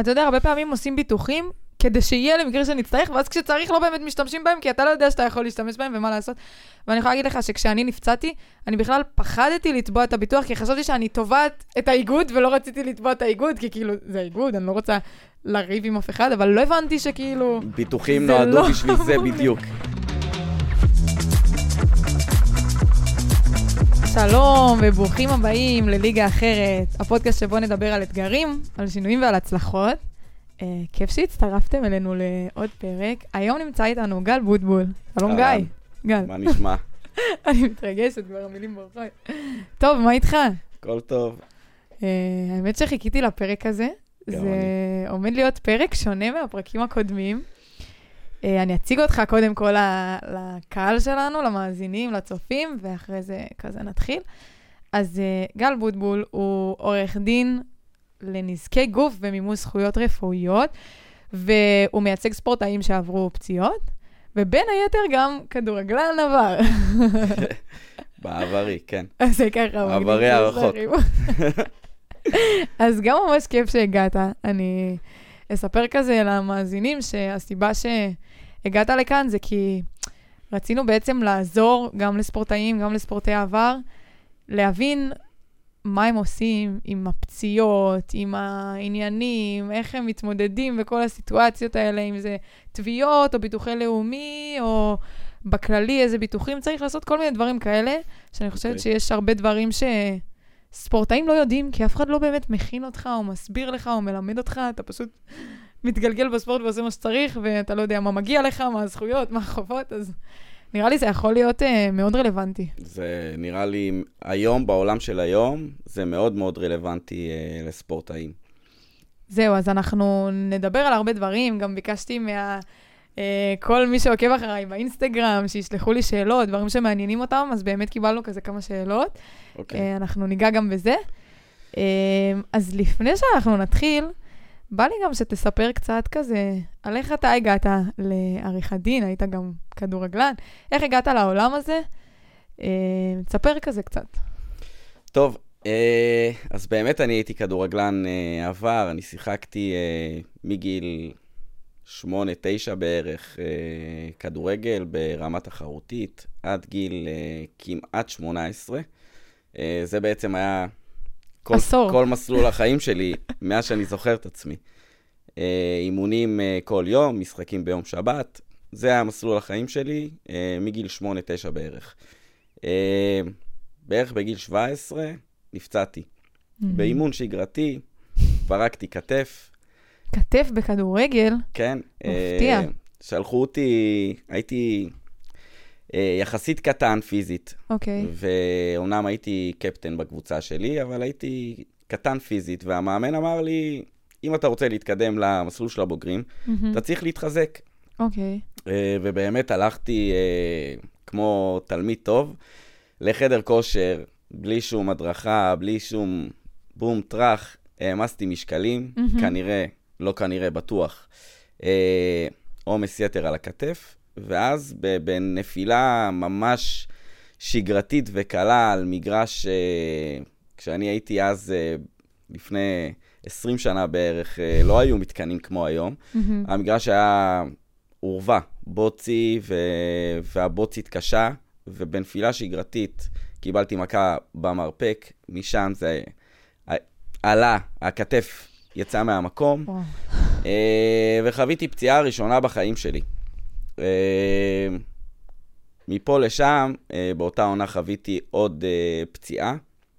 אתה יודע, הרבה פעמים עושים ביטוחים כדי שיהיה למקרה שנצטרך, ואז כשצריך לא באמת משתמשים בהם, כי אתה לא יודע שאתה יכול להשתמש בהם ומה לעשות. ואני יכולה להגיד לך שכשאני נפצעתי, אני בכלל פחדתי לתבוע את הביטוח, כי חשבתי שאני תובעת את האיגוד, ולא רציתי לתבוע את האיגוד, כי כאילו, זה האיגוד, אני לא רוצה לריב עם אף אחד, אבל לא הבנתי שכאילו... ביטוחים נועדו לא בשביל זה. בדיוק. שלום וברוכים הבאים לליגה אחרת, הפודקאסט שבו נדבר על אתגרים, על שינויים ועל הצלחות. אה, כיף שהצטרפתם אלינו לעוד פרק. היום נמצא איתנו גל בוטבול. שלום גיא. אהלן. גל, מה נשמע? אני מתרגשת, כבר המילים בורחות. טוב, מה איתך? הכל טוב. אה, האמת שחיכיתי לפרק הזה. זה עומד להיות פרק שונה מהפרקים הקודמים. אה, אני אציג אותך קודם כל לקהל שלנו, למאזינים, לצופים, ואחרי זה כזה נתחיל. אז אה, גל בוטבול הוא עורך דין לנזקי גוף ומימוש זכויות רפואיות, והוא מייצג ספורטאים שעברו פציעות, ובין היתר גם כדורגלן עבר. בעברי, כן. זה ככה. עברי מגניב הערכות. לזרים. אז גם ממש כיף שהגעת. אני אספר כזה למאזינים שהסיבה שהגעת לכאן זה כי רצינו בעצם לעזור גם לספורטאים, גם לספורטי העבר, להבין מה הם עושים עם הפציעות, עם העניינים, איך הם מתמודדים בכל הסיטואציות האלה, אם זה תביעות או ביטוחי לאומי, או בכללי איזה ביטוחים, צריך לעשות כל מיני דברים כאלה, שאני חושבת אוקיי. שיש הרבה דברים שספורטאים לא יודעים, כי אף אחד לא באמת מכין אותך, או מסביר לך, או מלמד אותך, אתה פשוט מתגלגל בספורט ועושה מה שצריך, ואתה לא יודע מה מגיע לך, מה הזכויות, מה החובות, אז נראה לי זה יכול להיות uh, מאוד רלוונטי. זה נראה לי, היום, בעולם של היום, זה מאוד מאוד רלוונטי אה, לספורטאים. זהו, אז אנחנו נדבר על הרבה דברים, גם ביקשתי מה... אה, כל מי שעוקב אחריי באינסטגרם, שישלחו לי שאלות, דברים שמעניינים אותם, אז באמת קיבלנו כזה כמה שאלות. אוקיי. אה, אנחנו ניגע גם בזה. אה, אז לפני שאנחנו נתחיל, בא לי גם שתספר קצת כזה על איך אתה הגעת לעריכת דין, היית גם כדורגלן, איך הגעת לעולם הזה? אה, תספר כזה קצת. טוב, אה, אז באמת אני הייתי כדורגלן אה, עבר, אני שיחקתי מגיל 8-9 בערך כדורגל ברמה תחרותית, עד גיל כמעט 18. אה, זה בעצם היה כל, עשור. כל מסלול החיים שלי מאז שאני זוכר את עצמי. אה, אימונים אה, כל יום, משחקים ביום שבת, זה היה מסלול החיים שלי אה, מגיל 8-9 בערך. בערך בגיל 17 נפצעתי. באימון שגרתי, פרקתי כתף, כתף בכדורגל, כן. מפתיע. שלחו אותי, הייתי יחסית קטן פיזית, אוקיי. ואומנם הייתי קפטן בקבוצה שלי, אבל הייתי קטן פיזית, והמאמן אמר לי, אם אתה רוצה להתקדם למסלול של הבוגרים, מהמם. אתה צריך להתחזק. אוקיי. אה, ובאמת הלכתי אה, כמו תלמיד טוב לחדר כושר, בלי שום הדרכה, בלי שום בום טראח, העמסתי משקלים, מהמם. כנראה, לא כנראה, בטוח, אה, עומס יתר על הכתף, ואז בנפילה ממש שגרתית וקלה על מגרש, אה, כשאני הייתי אז, אה, לפני 20 שנה בערך, אה, לא היו מתקנים כמו היום. מהמם. המגרש היה עורבה, בוצי, ו... והבוצית קשה, ובנפילה שגרתית קיבלתי מכה במרפק, משם זה עלה, הכתף יצאה מהמקום, וחוויתי פציעה ראשונה בחיים שלי. אה, מפה לשם, אה, באותה עונה חוויתי עוד אה, פציעה,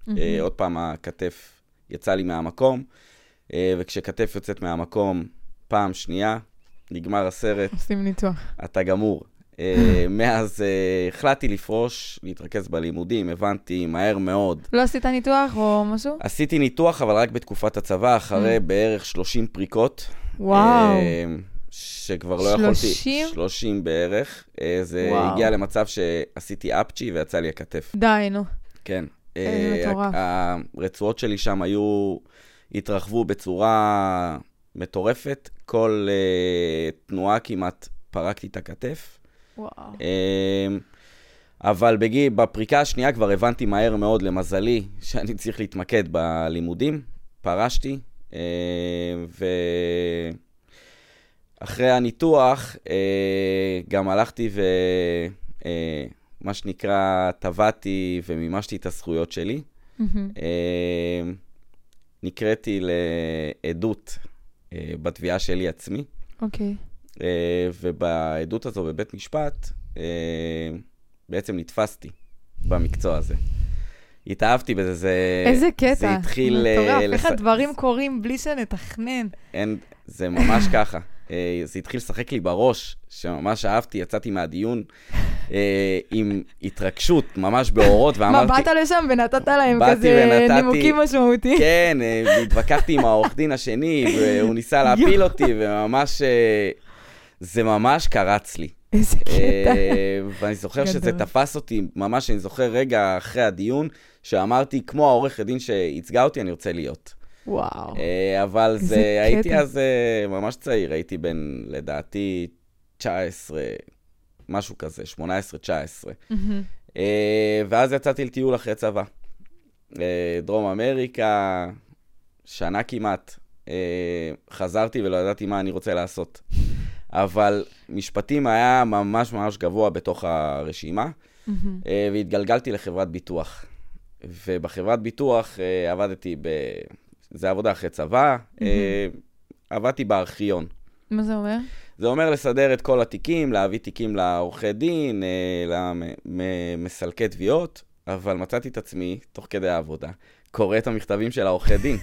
מהמם. עוד פעם הכתף יצאה לי מהמקום, וכשכתף יוצאת מהמקום פעם שנייה, נגמר הסרט, עושים ניתוח. אתה גמור. מאז החלטתי לפרוש, להתרכז בלימודים, הבנתי מהר מאוד. לא עשית ניתוח או משהו? עשיתי ניתוח, אבל רק בתקופת הצבא, אחרי. בערך 30 פריקות. וואו. שכבר לא יכולתי... 30? 30 בערך. אה, זה וואו. הגיע למצב שעשיתי אפצ'י ויצא לי הכתף. די, נו. כן. איזה אה, מטורף. ה- הרצועות שלי שם היו, התרחבו בצורה מטורפת. כל אה, תנועה כמעט פרקתי את הכתף. וואו. אמ, אבל בגי, בפריקה השנייה כבר הבנתי מהר מאוד, למזלי, שאני צריך להתמקד בלימודים. פרשתי, ואחרי הניתוח גם הלכתי ו... מה שנקרא, טבעתי ומימשתי את הזכויות שלי. נקראתי לעדות בתביעה שלי עצמי. אוקיי. ובעדות הזו בבית משפט, בעצם נתפסתי במקצוע הזה. התאהבתי בזה, זה... איזה קטע. זה התחיל... מטורף, איך הדברים קורים בלי שנתכנן. אין, זה ממש ככה. זה התחיל לשחק לי בראש, שממש אהבתי, יצאתי מהדיון אה, עם התרגשות, ממש באורות, ואמרתי... מה, באת לשם ונתת להם כזה ונתתי, נימוקים משמעותיים? כן, אה, התווכחתי עם העורך דין השני, והוא ניסה להפיל אותי, וממש... אה, זה ממש קרץ לי. איזה קטע. ואני זוכר שזה תפס אותי, ממש אני זוכר רגע אחרי הדיון, שאמרתי, כמו העורך הדין שייצגה אותי, אני רוצה להיות. וואו. אבל זה, הייתי אז ממש צעיר, הייתי בן, לדעתי, 19, משהו כזה, 18-19. Mm-hmm. אה, ואז יצאתי לטיול אחרי צבא. אה, דרום אמריקה, שנה כמעט. אה, חזרתי ולא ידעתי מה אני רוצה לעשות. אבל משפטים היה ממש ממש גבוה בתוך הרשימה. והתגלגלתי לחברת ביטוח. ובחברת ביטוח עבדתי. זה עבודה אחרי צבא, mm-hmm. עבדתי בארכיון. מה זה אומר? זה אומר לסדר את כל התיקים, להביא תיקים לעורכי דין, אה, למסלקי תביעות, אבל מצאתי את עצמי, תוך כדי העבודה, קורא את המכתבים של העורכי דין.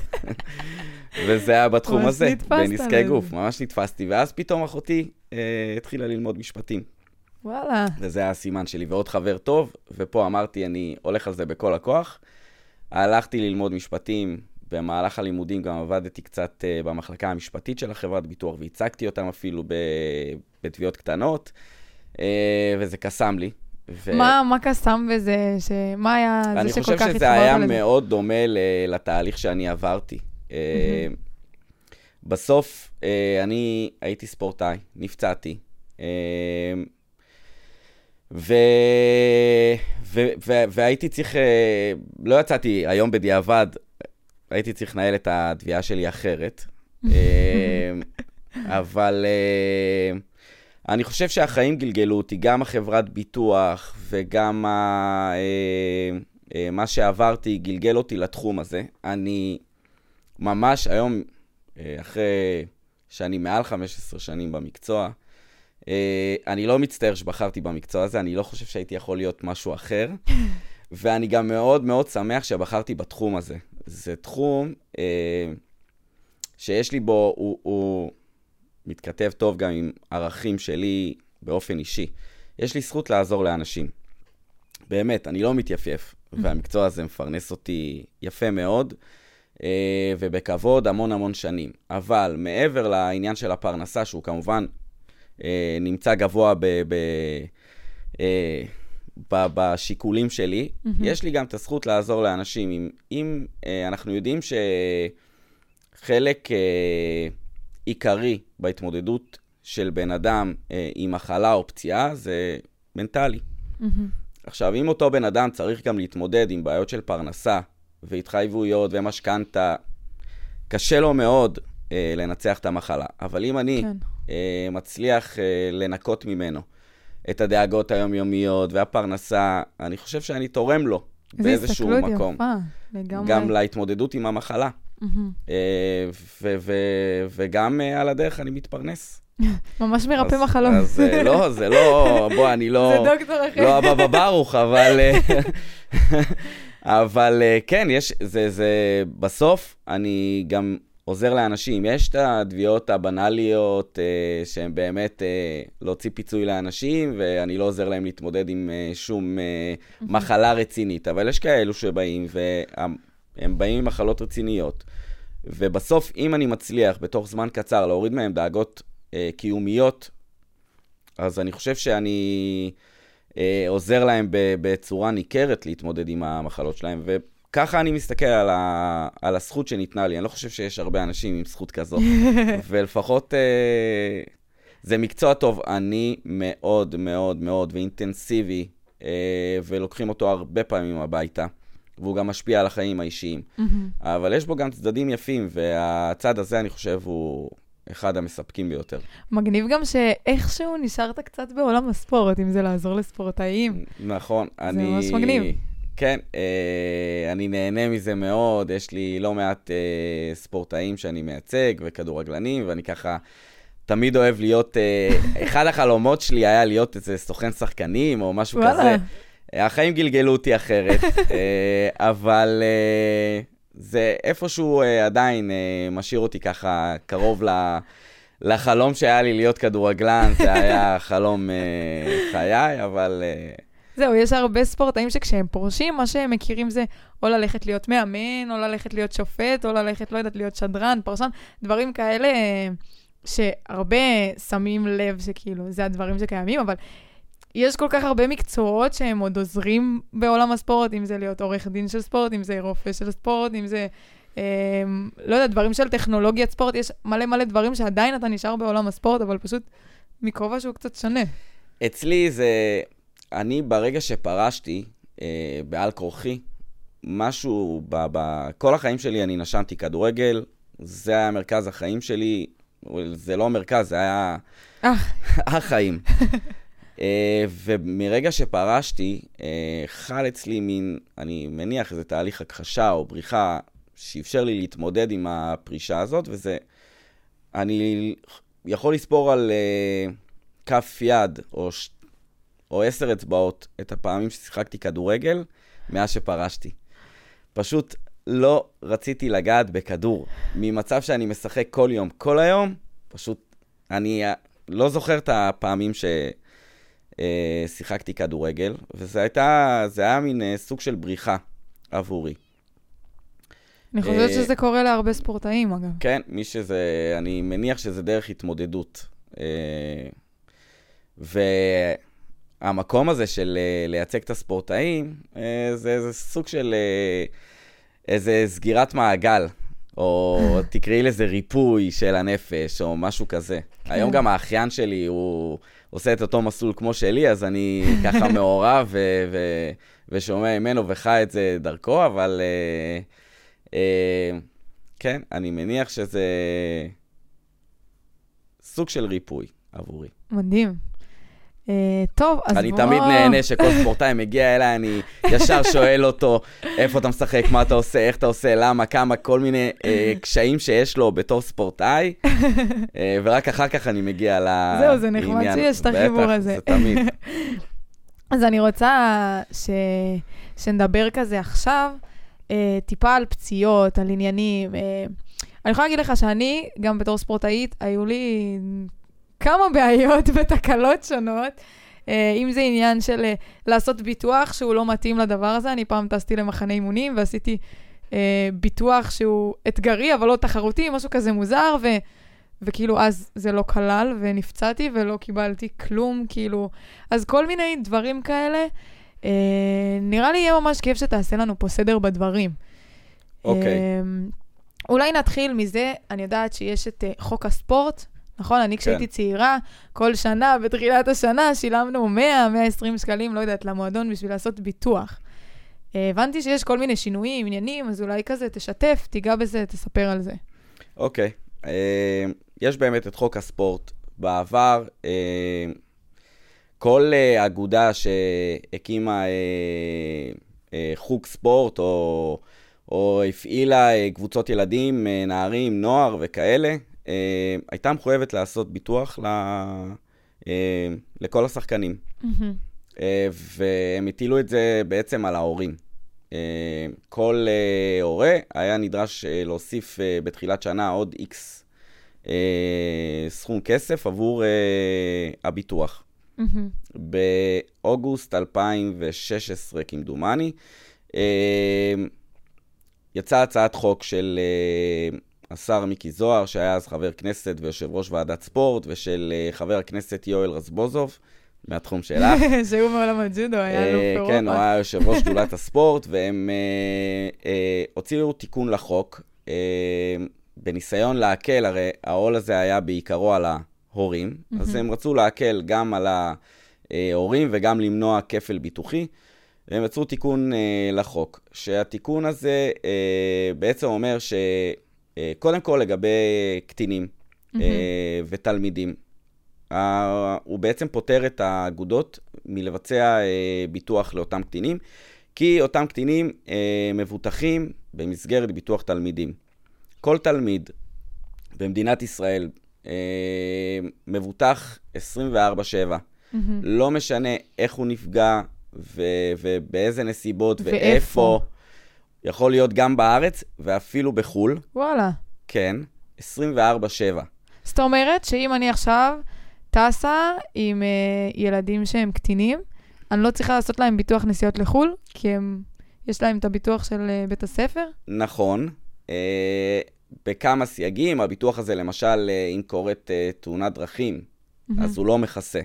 וזה היה בתחום הזה, בנזקי גוף, ממש נתפסתי. ואז פתאום אחותי אה, התחילה ללמוד משפטים. וואלה. וזה היה הסימן שלי, ועוד חבר טוב, ופה אמרתי, אני הולך על זה בכל הכוח. הלכתי ללמוד משפטים במהלך הלימודים גם עבדתי קצת uh, במחלקה המשפטית של החברת ביטוח, והצגתי אותם אפילו בתביעות קטנות, uh, וזה קסם לי. ו... מה, מה קסם בזה? ש... מה היה זה שכל כך התחברת לזה? אני חושב שזה היה לזה? מאוד דומה לתהליך שאני עברתי. Mm-hmm. בסוף אני הייתי ספורטאי, נפצעתי. ו... ו... ו... והייתי צריך, לא יצאתי היום בדיעבד, הייתי צריך לנהל את התביעה שלי אחרת. אה, אבל uh, אני חושב שהחיים גלגלו אותי, גם החברת ביטוח וגם ה, uh, uh, מה שעברתי גלגל אותי לתחום הזה. אני ממש היום, אחרי שאני מעל 15 שנים במקצוע, אני לא מצטער שבחרתי במקצוע הזה, אני לא חושב שהייתי יכול להיות משהו אחר. ואני גם מאוד מאוד שמח שבחרתי בתחום הזה. זה תחום אה, שיש לי בו, הוא, הוא מתכתב טוב גם עם ערכים שלי באופן אישי. יש לי זכות לעזור לאנשים. באמת, אני לא מתייפייף, mm-hmm. והמקצוע הזה מפרנס אותי יפה מאוד, אה, ובכבוד המון המון שנים. אבל מעבר לעניין של הפרנסה, שהוא כמובן אה, נמצא גבוה ב... ב אה, בשיקולים שלי, mm-hmm. יש לי גם את הזכות לעזור לאנשים. אם, אם אה, אנחנו יודעים שחלק אה, עיקרי בהתמודדות של בן אדם אה, עם מחלה או פציעה זה מנטלי. Mm-hmm. עכשיו, אם אותו בן אדם צריך גם להתמודד עם בעיות של פרנסה והתחייבויות ומשכנתה, קשה לו מאוד אה, לנצח את המחלה. אבל אם אני כן. אה, מצליח אה, לנקות ממנו, את הדאגות היומיומיות והפרנסה, אני חושב שאני תורם לו באיזשהו מקום. זה הסתכלות יפה, לגמרי. גם להתמודדות עם המחלה. Mm-hmm. וגם אה, על הדרך אני מתפרנס. ממש מרפא מחלות. אז אה, לא, זה לא, בוא, אני לא... זה דוקטור אחר. לא הבבא ברוך, אבל... אבל כן, יש, זה, זה, בסוף אני גם עוזר לאנשים. יש את התביעות הבנאליות, אה, שהן באמת אה, להוציא פיצוי לאנשים, ואני לא עוזר להם להתמודד עם אה, שום אה, מחלה רצינית, אבל יש כאלו שבאים, והם באים עם מחלות רציניות. ובסוף, אם אני מצליח בתוך זמן קצר להוריד מהם דאגות אה, קיומיות, אז אני חושב שאני אה, עוזר להם בצורה ניכרת להתמודד עם המחלות שלהם. ו... ככה אני מסתכל על, ה... על הזכות שניתנה לי. אני לא חושב שיש הרבה אנשים עם זכות כזאת. ולפחות אה, זה מקצוע טוב. אני מאוד מאוד מאוד ואינטנסיבי, אה, ולוקחים אותו הרבה פעמים הביתה. והוא גם משפיע על החיים האישיים. אבל יש בו גם צדדים יפים, והצד הזה, אני חושב, הוא אחד המספקים ביותר. מגניב גם שאיכשהו נשארת קצת בעולם הספורט, אם זה לעזור לספורטאים. נכון. זה אני... ממש מגניב. כן, אה, אני נהנה מזה מאוד, יש לי לא מעט אה, ספורטאים שאני מייצג וכדורגלנים, ואני ככה תמיד אוהב להיות, אה, אחד החלומות שלי היה להיות איזה סוכן שחקנים או משהו וואלה. כזה. החיים גלגלו אותי אחרת, אבל זה איפשהו עדיין משאיר אותי ככה קרוב ל... לחלום שהיה לי להיות כדורגלן, זה היה חלום אה, חיי, אבל... אה, זהו, יש הרבה ספורטאים שכשהם פורשים, מה שהם מכירים זה או ללכת להיות מאמן, או ללכת להיות שופט, או ללכת, לא יודעת, להיות שדרן, פרשן, דברים כאלה שהרבה שמים לב שכאילו, זה הדברים שקיימים, אבל יש כל כך הרבה מקצועות שהם עוד עוזרים בעולם הספורט, אם זה להיות עורך דין של ספורט, אם זה רופא של ספורט, אם זה, אה, לא יודע, דברים של טכנולוגיית ספורט, יש מלא מלא דברים שעדיין אתה נשאר בעולם הספורט, אבל פשוט מכובע שהוא קצת שונה. אצלי זה, אני ברגע שפרשתי, אה, בעל כורחי, משהו, בכל החיים שלי אני נשמתי כדורגל, זה היה מרכז החיים שלי, זה לא מרכז, זה היה החיים. אה, ומרגע שפרשתי, אה, חל אצלי מין, אני מניח, איזה תהליך הכחשה או בריחה שאפשר לי להתמודד עם הפרישה הזאת, וזה, אני יכול לספור על uh, כף יד או, ש... או עשר אצבעות את הפעמים ששיחקתי כדורגל מאז שפרשתי. פשוט לא רציתי לגעת בכדור. ממצב שאני משחק כל יום, כל היום, פשוט אני לא זוכר את הפעמים ש... אה, כדורגל, וזה הייתה, זה היה מין אה, סוג של בריחה עבורי. אני חושבת אה, שזה קורה להרבה ספורטאים, אגב. כן, מי שזה, אני מניח שזה דרך התמודדות. והמקום הזה של לייצג את הספורטאים, זה, זה סוג של איזה סגירת מעגל, או תקראי לזה ריפוי של הנפש, או משהו כזה. כן. היום גם האחיין שלי, הוא... עושה את אותו מסלול כמו שלי, אז אני ככה מעורב ו- ו- ושומע ממנו וחי את זה דרכו, אבל uh, uh, כן, אני מניח שזה סוג של ריפוי עבורי. מדהים. Uh, טוב, אז אני בוא... אני תמיד נהנה שכל ספורטאי מגיע אליי, אני ישר שואל אותו איפה אתה משחק, מה אתה עושה, איך אתה עושה, למה, כמה, כל מיני uh, קשיים שיש לו בתור ספורטאי, uh, ורק אחר כך אני מגיע לעניין. זהו, זה נחמד שיש את החיבור הזה. בטח, זה תמיד. אז אני רוצה ש... שנדבר כזה עכשיו, uh, טיפה על פציעות, על עניינים. Uh, אני יכולה להגיד לך שאני, גם בתור ספורטאית, היו לי כמה בעיות ותקלות שונות. Uh, אם זה עניין של uh, לעשות ביטוח שהוא לא מתאים לדבר הזה, אני פעם טסתי למחנה אימונים ועשיתי uh, ביטוח שהוא אתגרי, אבל לא תחרותי, משהו כזה מוזר, ו... וכאילו אז זה לא כלל, ונפצעתי ולא קיבלתי כלום, כאילו... אז כל מיני דברים כאלה. Uh, נראה לי יהיה ממש כיף שתעשה לנו פה סדר בדברים. אוקיי. Okay. Uh, אולי נתחיל מזה, אני יודעת שיש את uh, חוק הספורט, נכון? אני כשהייתי כן. צעירה, כל שנה, בתחילת השנה, שילמנו 100, 120 שקלים, לא יודעת, למועדון בשביל לעשות ביטוח. אה, הבנתי שיש כל מיני שינויים, עניינים, אז אולי כזה תשתף, תיגע בזה, תספר על זה. אוקיי. Okay. אה, יש באמת את חוק הספורט. בעבר, אה, כל אגודה שהקימה חוג ספורט, או, או הפעילה קבוצות ילדים, נערים, נוער וכאלה, אה, הייתה מחויבת לעשות ביטוח ל, אה, לכל השחקנים. Mm-hmm. אה, והם הטילו את זה בעצם על ההורים. אה, כל אה, הורה היה נדרש אה, להוסיף אה, בתחילת שנה עוד איקס אה, סכום כסף עבור אה, הביטוח. Mm-hmm. באוגוסט 2016, כמדומני, אה, יצאה הצעת חוק של אה, השר מיקי זוהר, שהיה אז חבר כנסת ויושב ראש ועדת ספורט, ושל uh, חבר הכנסת יואל רזבוזוב, מהתחום שלך. שהוא מעולם הג'ודו, היה אלוף אירופה. כן, הוא היה יושב ראש שדולת הספורט, והם uh, הוציאו תיקון לחוק, בניסיון להקל, הרי העול הזה היה בעיקרו על ההורים, אז הם רצו להקל גם על ההורים וגם למנוע כפל ביטוחי. והם יצרו תיקון אה, לחוק, שהתיקון הזה אה, בעצם אומר שקודם אה, כל לגבי קטינים mm-hmm. אה, ותלמידים, הוא בעצם פוטר את האגודות מלבצע אה, ביטוח לאותם קטינים, כי אותם קטינים מבוטחים במסגרת ביטוח תלמידים. כל תלמיד במדינת ישראל מבוטח 24-7. Mm-hmm. לא משנה איך הוא נפגע ו- ובאיזה נסיבות ואיפה. ואיפה. יכול להיות גם בארץ ואפילו בחו"ל. וואלה. כן, 24-7. זאת אומרת שאם אני עכשיו טסה עם uh, ילדים שהם קטינים, אני לא צריכה לעשות להם ביטוח נסיעות לחו"ל, כי הם, יש להם את הביטוח של uh, בית הספר? נכון. Uh, בכמה סייגים, הביטוח הזה, למשל, uh, אם קורית uh, תאונת דרכים, mm-hmm. אז הוא לא מכסה.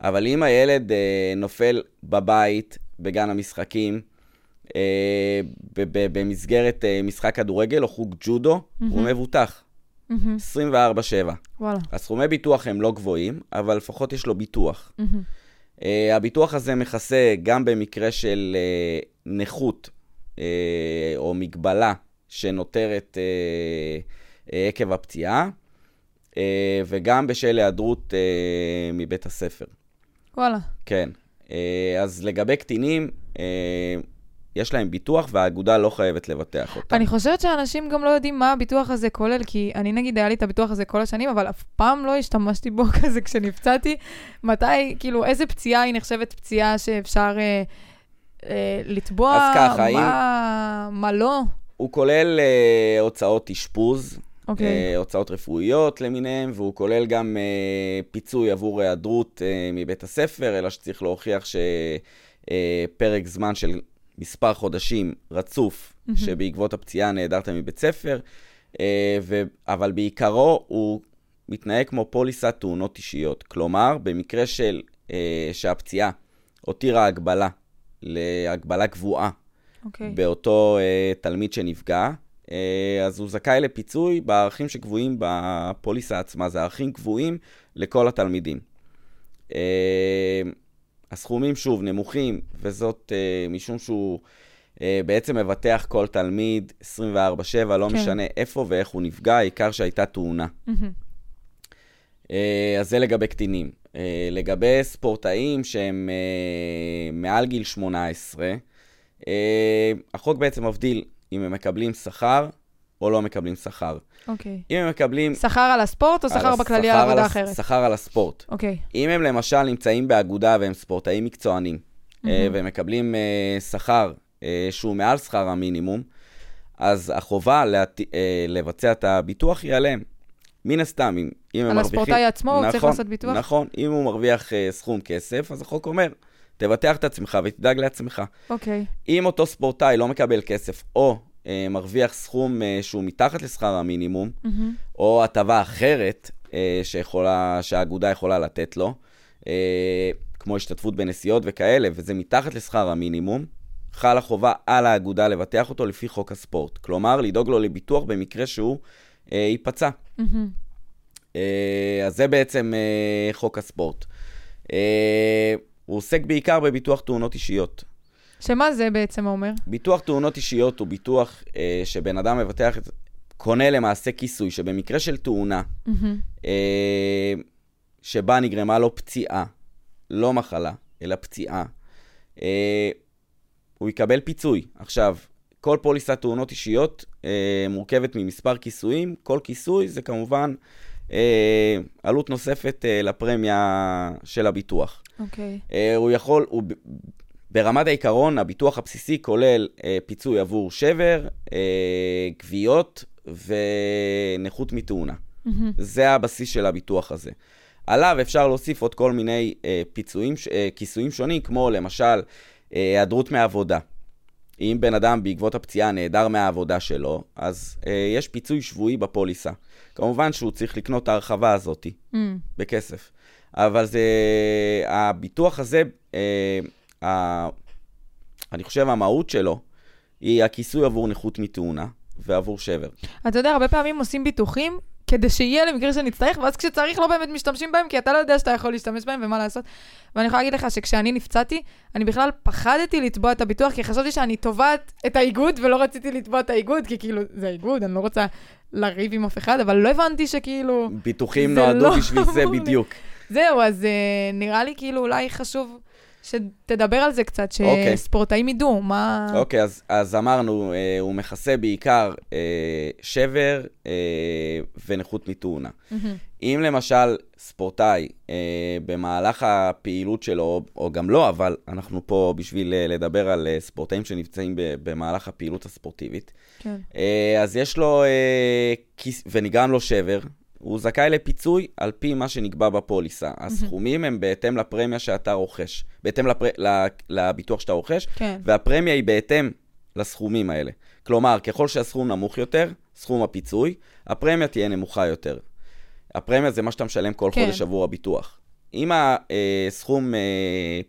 אבל אם הילד uh, נופל בבית, בגן המשחקים, במסגרת uh, משחק כדורגל או חוג ג'ודו, mm-hmm. הוא מבוטח. Mm-hmm. 24-7. וואלה. הסכומי ביטוח הם לא גבוהים, אבל לפחות יש לו ביטוח. Mm-hmm. Uh, הביטוח הזה מכסה גם במקרה של uh, נכות uh, או מגבלה שנותרת uh, uh, עקב הפציעה, uh, וגם בשל היעדרות uh, מבית הספר. וואלה. כן. Uh, אז לגבי קטינים, uh, יש להם ביטוח והאגודה לא חייבת לבטח אותם. אני חושבת שאנשים גם לא יודעים מה הביטוח הזה כולל, כי אני נגיד, היה לי את הביטוח הזה כל השנים, אבל אף פעם לא השתמשתי בו כזה כשנפצעתי. מתי, כאילו, איזה פציעה היא נחשבת פציעה שאפשר אה, אה, לתבוע? אז ככה, מה, אם... מה לא? הוא כולל אה, הוצאות אשפוז. Okay. אוקיי. אה, הוצאות רפואיות למיניהן, והוא כולל גם אה, פיצוי עבור היעדרות אה, מבית הספר, אלא שצריך להוכיח שפרק אה, זמן של מספר חודשים רצוף, mm-hmm. שבעקבות הפציעה נעדרת מבית ספר, אה, ו... אבל בעיקרו הוא מתנהג כמו פוליסת תאונות אישיות. כלומר, במקרה של אה, שהפציעה הותירה הגבלה להגבלה קבועה okay. אוקיי. באותו אה, תלמיד שנפגע, אז הוא זכאי לפיצוי בערכים שקבועים בפוליסה עצמה. זה ערכים קבועים לכל התלמידים. אה, הסכומים, שוב, נמוכים, וזאת uh, משום שהוא uh, בעצם מבטח כל תלמיד 24-7, לא כן. משנה איפה ואיך הוא נפגע, העיקר שהייתה תאונה. Mm-hmm. Uh, אז זה לגבי קטינים. Uh, לגבי ספורטאים שהם uh, מעל גיל 18, uh, החוק בעצם מבדיל אם הם מקבלים שכר או לא מקבלים שכר. אוקיי. אם הם מקבלים... שכר על הספורט או שכר בכללי על עבודה אחרת? שכר על הספורט. אוקיי. אם הם למשל נמצאים באגודה והם ספורטאים מקצוענים, mm-hmm. והם מקבלים uh, שכר uh, שהוא מעל שכר המינימום, אז החובה להת... לבצע את הביטוח היא עליהם. מן הסתם, אם, אם הם מרוויחים... על הספורטאי עצמו נכון, הוא צריך לעשות ביטוח? נכון, אם הוא מרוויח uh, סכום כסף, אז החוק אומר, תבטח את עצמך ותדאג לעצמך. אוקיי. אם אותו ספורטאי לא מקבל כסף, או אה, מרוויח סכום אה, שהוא מתחת לשכר המינימום, mm-hmm. או הטבה אחרת אה, שיכולה, שהאגודה יכולה לתת לו, אה, כמו השתתפות בנסיעות וכאלה, וזה מתחת לשכר המינימום, חלה חובה על האגודה לבטח אותו לפי חוק הספורט. כלומר, לדאוג לו לביטוח במקרה שהוא אה, ייפצע. Mm-hmm. אה, אז זה בעצם אה, חוק הספורט. אה, הוא עוסק בעיקר בביטוח תאונות אישיות. שמה זה בעצם אומר? ביטוח תאונות אישיות הוא ביטוח אה, שבן אדם מבטח, קונה למעשה כיסוי, שבמקרה של תאונה, mm-hmm. אה, שבה נגרמה לו פציעה, לא מחלה, אלא פציעה, אה, הוא יקבל פיצוי. עכשיו, כל פוליסת תאונות אישיות אה, מורכבת ממספר כיסויים, כל כיסוי זה כמובן אה, עלות נוספת אה, לפרמיה של הביטוח. אוקיי. Okay. אה, הוא יכול, הוא ברמת העיקרון, הביטוח הבסיסי כולל אה, פיצוי עבור שבר, אה, גוויות ונכות מתאונה. Mm-hmm. זה הבסיס של הביטוח הזה. עליו אפשר להוסיף עוד כל מיני אה, פיצויים, אה, כיסויים שונים, כמו למשל אה, היעדרות אה, מעבודה. אם בן אדם בעקבות הפציעה נעדר מהעבודה שלו, אז אה, יש פיצוי שבועי בפוליסה. כמובן שהוא צריך לקנות את ההרחבה הזאת mm. בכסף. אבל זה, הביטוח הזה, אה, ה... אני חושב המהות שלו היא הכיסוי עבור נכות מתאונה ועבור שבר. אתה יודע, הרבה פעמים עושים ביטוחים כדי שיהיה למקרה שנצטרך, ואז כשצריך לא באמת משתמשים בהם, כי אתה לא יודע שאתה יכול להשתמש בהם ומה לעשות. ואני יכולה להגיד לך שכשאני נפצעתי, אני בכלל פחדתי לתבוע את הביטוח, כי חשבתי שאני תובעת את האיגוד, ולא רציתי לתבוע את האיגוד, כי כאילו, זה האיגוד, אני לא רוצה לריב עם אף אחד, אבל לא הבנתי שכאילו... ביטוחים נועדו לא בשביל זה. בדיוק. זהו, אז uh, נראה לי כאילו אולי חשוב שתדבר על זה קצת, אוקיי. שספורטאים ידעו מה... אוקיי, אז, אז אמרנו, אה, הוא מכסה בעיקר אה, שבר אה, ונכות מתאונה. מהמם. אם למשל ספורטאי אה, במהלך הפעילות שלו, או, או גם לא, אבל אנחנו פה בשביל אה, לדבר על אה, ספורטאים שנפצעים ב, במהלך הפעילות הספורטיבית, כן. אה, אז יש לו, אה, כיס, ונגרם לו שבר, הוא זכאי לפיצוי על פי מה שנקבע בפוליסה. הסכומים הם בהתאם לפרמיה שאתה רוכש, בהתאם לפר... לביטוח שאתה רוכש, כן. והפרמיה היא בהתאם לסכומים האלה. כלומר, ככל שהסכום נמוך יותר, סכום הפיצוי, הפרמיה תהיה נמוכה יותר. הפרמיה זה מה שאתה משלם כל כן. חודש עבור הביטוח. אם הסכום אה,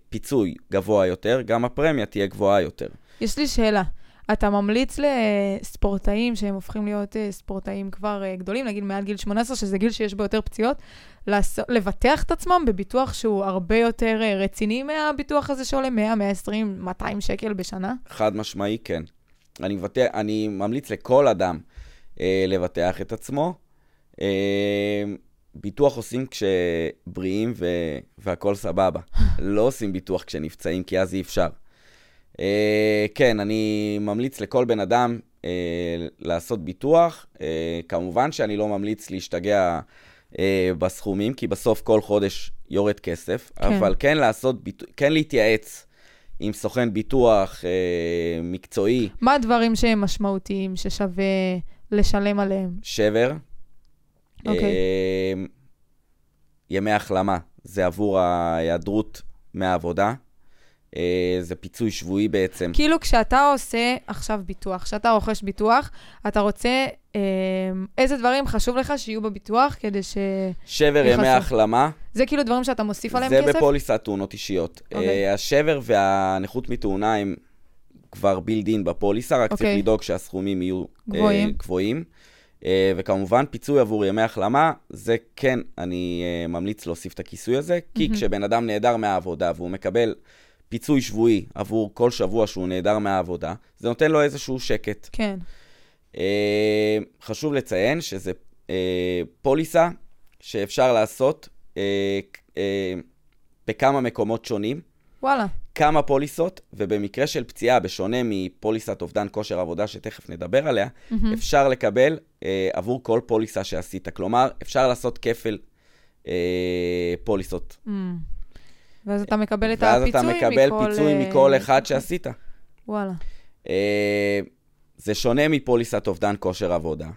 פיצוי גבוה יותר, גם הפרמיה תהיה גבוהה יותר. יש לי שאלה. אתה ממליץ לספורטאים שהם הופכים להיות אה, ספורטאים כבר אה, גדולים, נגיד מעל גיל 18, שזה גיל שיש בו יותר פציעות. לבטח את עצמם בביטוח שהוא הרבה יותר אה, רציני מהביטוח הזה שעולה 100, 120, 200 שקל בשנה? חד משמעי, כן. אני, מבטח, אני ממליץ לכל אדם אה, לבטח את עצמו. אה, ביטוח עושים כשבריאים ו... והכול סבבה. לא עושים ביטוח כשנפצעים, כי אז אי אפשר. אה, כן, אני ממליץ לכל בן אדם אה, לעשות ביטוח. אה, כמובן שאני לא ממליץ להשתגע אה, בסכומים, כי בסוף כל חודש יורד כסף, כן. אבל כן לעשות, ביט... כן להתייעץ עם סוכן ביטוח אה, מקצועי, מה הדברים שהם משמעותיים ששווה לשלם עליהם? שבר. אוקיי. אה, ימי החלמה, זה עבור ההיעדרות מהעבודה. אה, זה פיצוי שבועי בעצם. כאילו כשאתה עושה עכשיו ביטוח, כשאתה רוכש ביטוח, אתה רוצה, אה, איזה דברים חשוב לך שיהיו בביטוח כדי ש... שבר. ימי החלמה, זה כאילו דברים שאתה מוסיף עליהם זה כסף? בפוליסת תאונות אישיות. אוקיי. אה, השבר והנכות מתאונה הם כבר בילדין בפוליסה, רק צריך אוקיי. לדאוג שהסכומים יהיו גבוהים. גבוהים. וכמובן, פיצוי עבור ימי החלמה, זה כן, אני ממליץ להוסיף את הכיסוי הזה, כי מהמם. כשבן אדם נעדר מהעבודה והוא מקבל פיצוי שבועי עבור כל שבוע שהוא נעדר מהעבודה, זה נותן לו איזשהו שקט. כן. אה, חשוב לציין שזה אה, פוליסה שאפשר לעשות אה, אה, בכמה מקומות שונים, וואלה. כמה פוליסות, ובמקרה של פציעה, בשונה מפוליסת אובדן כושר עבודה, שתכף נדבר עליה, מהמם. אפשר לקבל אה, עבור כל פוליסה שעשית. כלומר, אפשר לעשות כפל אה, פוליסות. Mm. ואז אתה מקבל את ואז הפיצוי אתה מקבל מכל, פיצוי אה, מכל אחד שעשית. וואלה. אה, זה שונה מפוליסת אובדן כושר עבודה.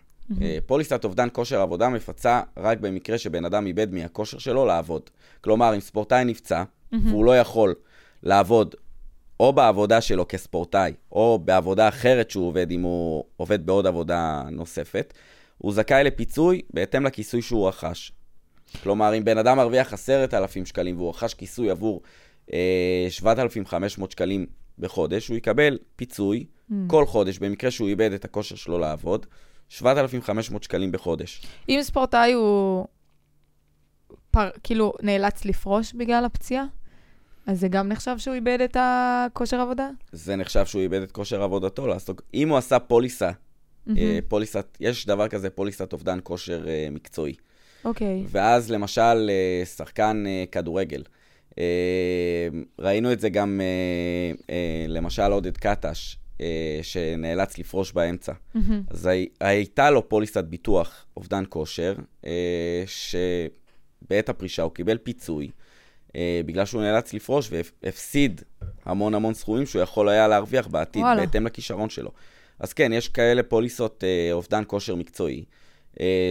אה, פוליסת אובדן כושר עבודה מפצה רק במקרה שבן אדם איבד מהכושר שלו לעבוד. כלומר, אם ספורטאי נפצע, והוא לא יכול לעבוד או בעבודה שלו כספורטאי, או בעבודה אחרת שהוא עובד, אם הוא עובד בעוד עבודה נוספת, הוא זכאי לפיצוי בהתאם לכיסוי שהוא רכש. כלומר, אם בן אדם מרוויח 10,000 שקלים והוא רכש כיסוי עבור אה, 7,500 שקלים בחודש, הוא יקבל פיצוי Mm. כל חודש, במקרה שהוא איבד את הכושר שלו לעבוד, 7,500 שקלים בחודש. אם ספורטאי הוא פר, כאילו נאלץ לפרוש בגלל הפציעה, אז זה גם נחשב שהוא איבד את הכושר עבודה? זה נחשב שהוא איבד את כושר עבודתו לעסוק. אם הוא עשה פוליסה, אה, פוליסת, יש דבר כזה, פוליסת אובדן כושר אה, מקצועי. אוקיי. ואז למשל, אה, שחקן אה, כדורגל, אה, ראינו את זה גם, למשל עודד קטש, שנאלץ לפרוש באמצע. מהמם. אז הי- הייתה לו פוליסת ביטוח אובדן כושר, שבעת הפרישה הוא קיבל פיצוי, בגלל שהוא נאלץ לפרוש והפסיד המון המון סכומים שהוא יכול היה להרוויח בעתיד, וואלה. בהתאם לכישרון שלו. אז כן, יש כאלה פוליסות אובדן כושר מקצועי,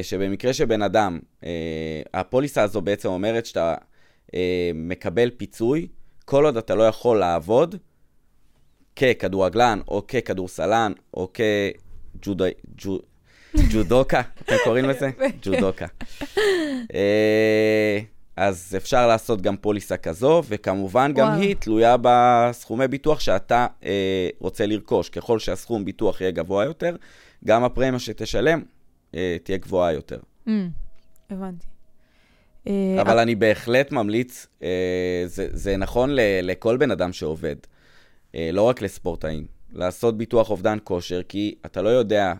שבמקרה שבן אדם, אה, הפוליסה הזו בעצם אומרת שאתה אה, מקבל פיצוי, כל עוד אתה לא יכול לעבוד ככדורגלן, או ככדורסלן, או כג'ודוקה, אתם קוראים לזה? ג'ודוקה. אה, אז אפשר לעשות גם פוליסה כזו, וכמובן גם וואלה. היא תלויה בסכומי ביטוח שאתה אה, רוצה לרכוש. ככל שהסכום ביטוח יהיה גבוה יותר, גם הפרמיה שתשלם אה, תהיה גבוהה יותר. Mm, הבנתי. אה, אבל אני בהחלט ממליץ, אה, זה, זה נכון ל, לכל בן אדם שעובד, אה, לא רק לספורטאים, לעשות ביטוח אובדן כושר, כי אתה לא יודע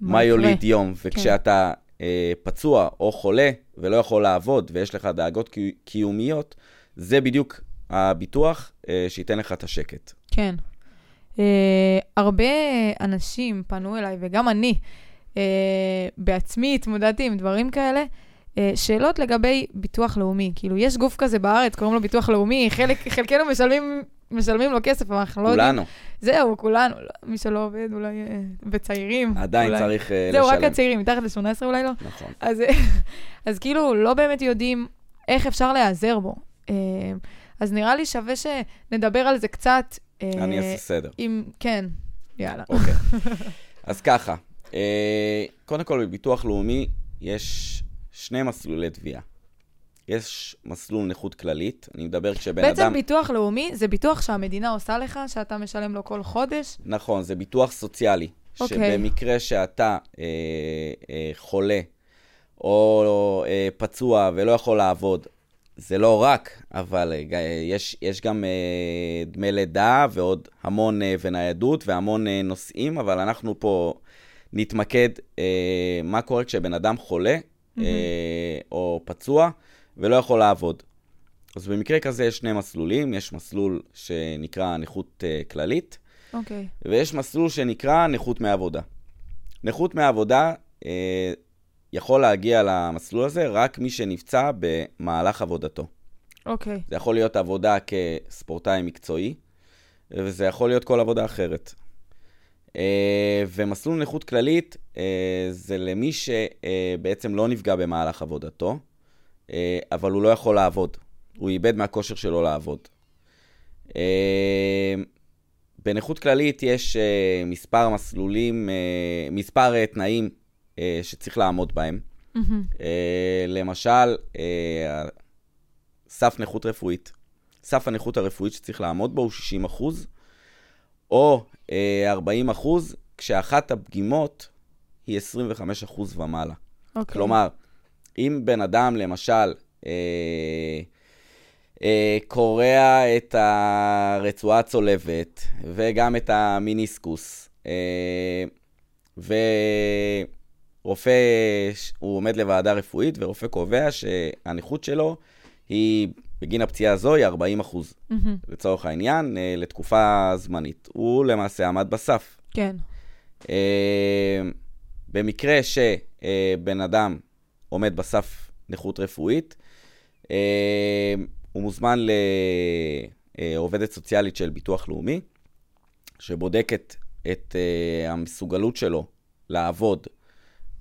מה יקרה? יוליד יום, כן. וכשאתה אה, פצוע או חולה ולא יכול לעבוד, ויש לך דאגות קי- קיומיות, זה בדיוק הביטוח אה, שייתן לך את השקט. כן. Uh, הרבה אנשים פנו אליי, וגם אני בעצמי התמודדתי עם דברים כאלה. Uh, שאלות לגבי ביטוח לאומי. כאילו, יש גוף כזה בארץ, קוראים לו ביטוח לאומי, חלק, חלקנו משלמים, משלמים לו כסף, אבל אנחנו לא יודעים. כולנו, זהו, כולנו. לא, מי שלא עובד, אולי... אה, וצעירים. עדיין אולי. צריך אה, זהו, לשלם. רק הצעירים, מתחת ל-18 אולי לא. נכון. אז, אז כאילו, לא באמת יודעים איך אפשר להיעזר בו. אה, אז נראה לי שווה שנדבר על זה קצת. אה, אני אעשה סדר. עם... כן, יאללה. אוקיי. אז ככה, אה, קודם כל בביטוח לאומי יש שני מסלולי תביעה. יש מסלול נכות כללית, אני מדבר כשבן בעצם אדם... ביטוח לאומי זה ביטוח שהמדינה עושה לך, שאתה משלם לו כל חודש. נכון, זה ביטוח סוציאלי. אוקיי. שבמקרה שאתה אה, אה, חולה או אה, פצוע ולא יכול לעבוד, זה לא רק, אבל אה, יש, יש גם אה, דמי לידה ועוד המון אה, וניידות והמון אה, נושאים, אבל אנחנו פה נתמקד אה, מה קורה כשבן אדם חולה אה, או פצוע ולא יכול לעבוד. אז במקרה כזה יש שני מסלולים, יש מסלול שנקרא נכות אה, כללית, אוקיי. ויש מסלול שנקרא נכות מעבודה. נכות מעבודה אה, יכול להגיע למסלול הזה רק מי שנפצע במהלך עבודתו. אוקיי. זה יכול להיות עבודה כספורטאי מקצועי, וזה יכול להיות כל עבודה אחרת. אה, ומסלול נכות כללית אה, זה למי שבעצם לא נפגע במהלך עבודתו, אה, אבל הוא לא יכול לעבוד. הוא איבד מהכושר שלו לעבוד. אה, בנכות כללית יש אה, מספר מסלולים, אה, מספר אה, תנאים אה, שצריך לעמוד בהם. אה, למשל, אה, סף נכות רפואית. סף הנכות הרפואית שצריך לעמוד בו הוא 60 אחוז, או אה, 40 אחוז, כשאחת הפגימות היא 25 אחוז ומעלה. אוקיי. כלומר, אם בן אדם, למשל, אה, אה, קורע את הרצועה הצולבת וגם את המיניסקוס, אה, ורופא, הוא עומד לוועדה רפואית, ורופא קובע שהנכות שלו היא, בגין הפציעה הזו, היא 40 אחוז, מהמם. לצורך העניין, אה, לתקופה זמנית. הוא למעשה עמד בסף. כן. אה, במקרה שבן אדם עומד בסף נכות רפואית, אה, הוא מוזמן לעובדת סוציאלית של ביטוח לאומי, שבודקת את אה, המסוגלות שלו לעבוד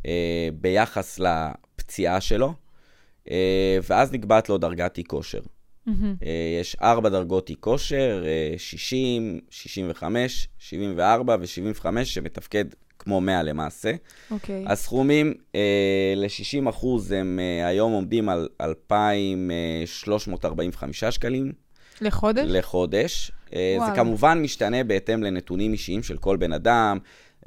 אה, ביחס לפציעה שלו, אה, ואז נקבעת לו דרגת אי-כושר. מהמם. אה, יש ארבע דרגות אי-כושר, אה, 60, 65, 74 ו-75, שמתפקד כמו 100 למעשה. אוקיי. הסכומים אה, ל-60 אחוז הם אה, היום עומדים על 2,345 שקלים לחודש? לחודש. אה, זה. כמובן משתנה בהתאם לנתונים אישיים של כל בן אדם,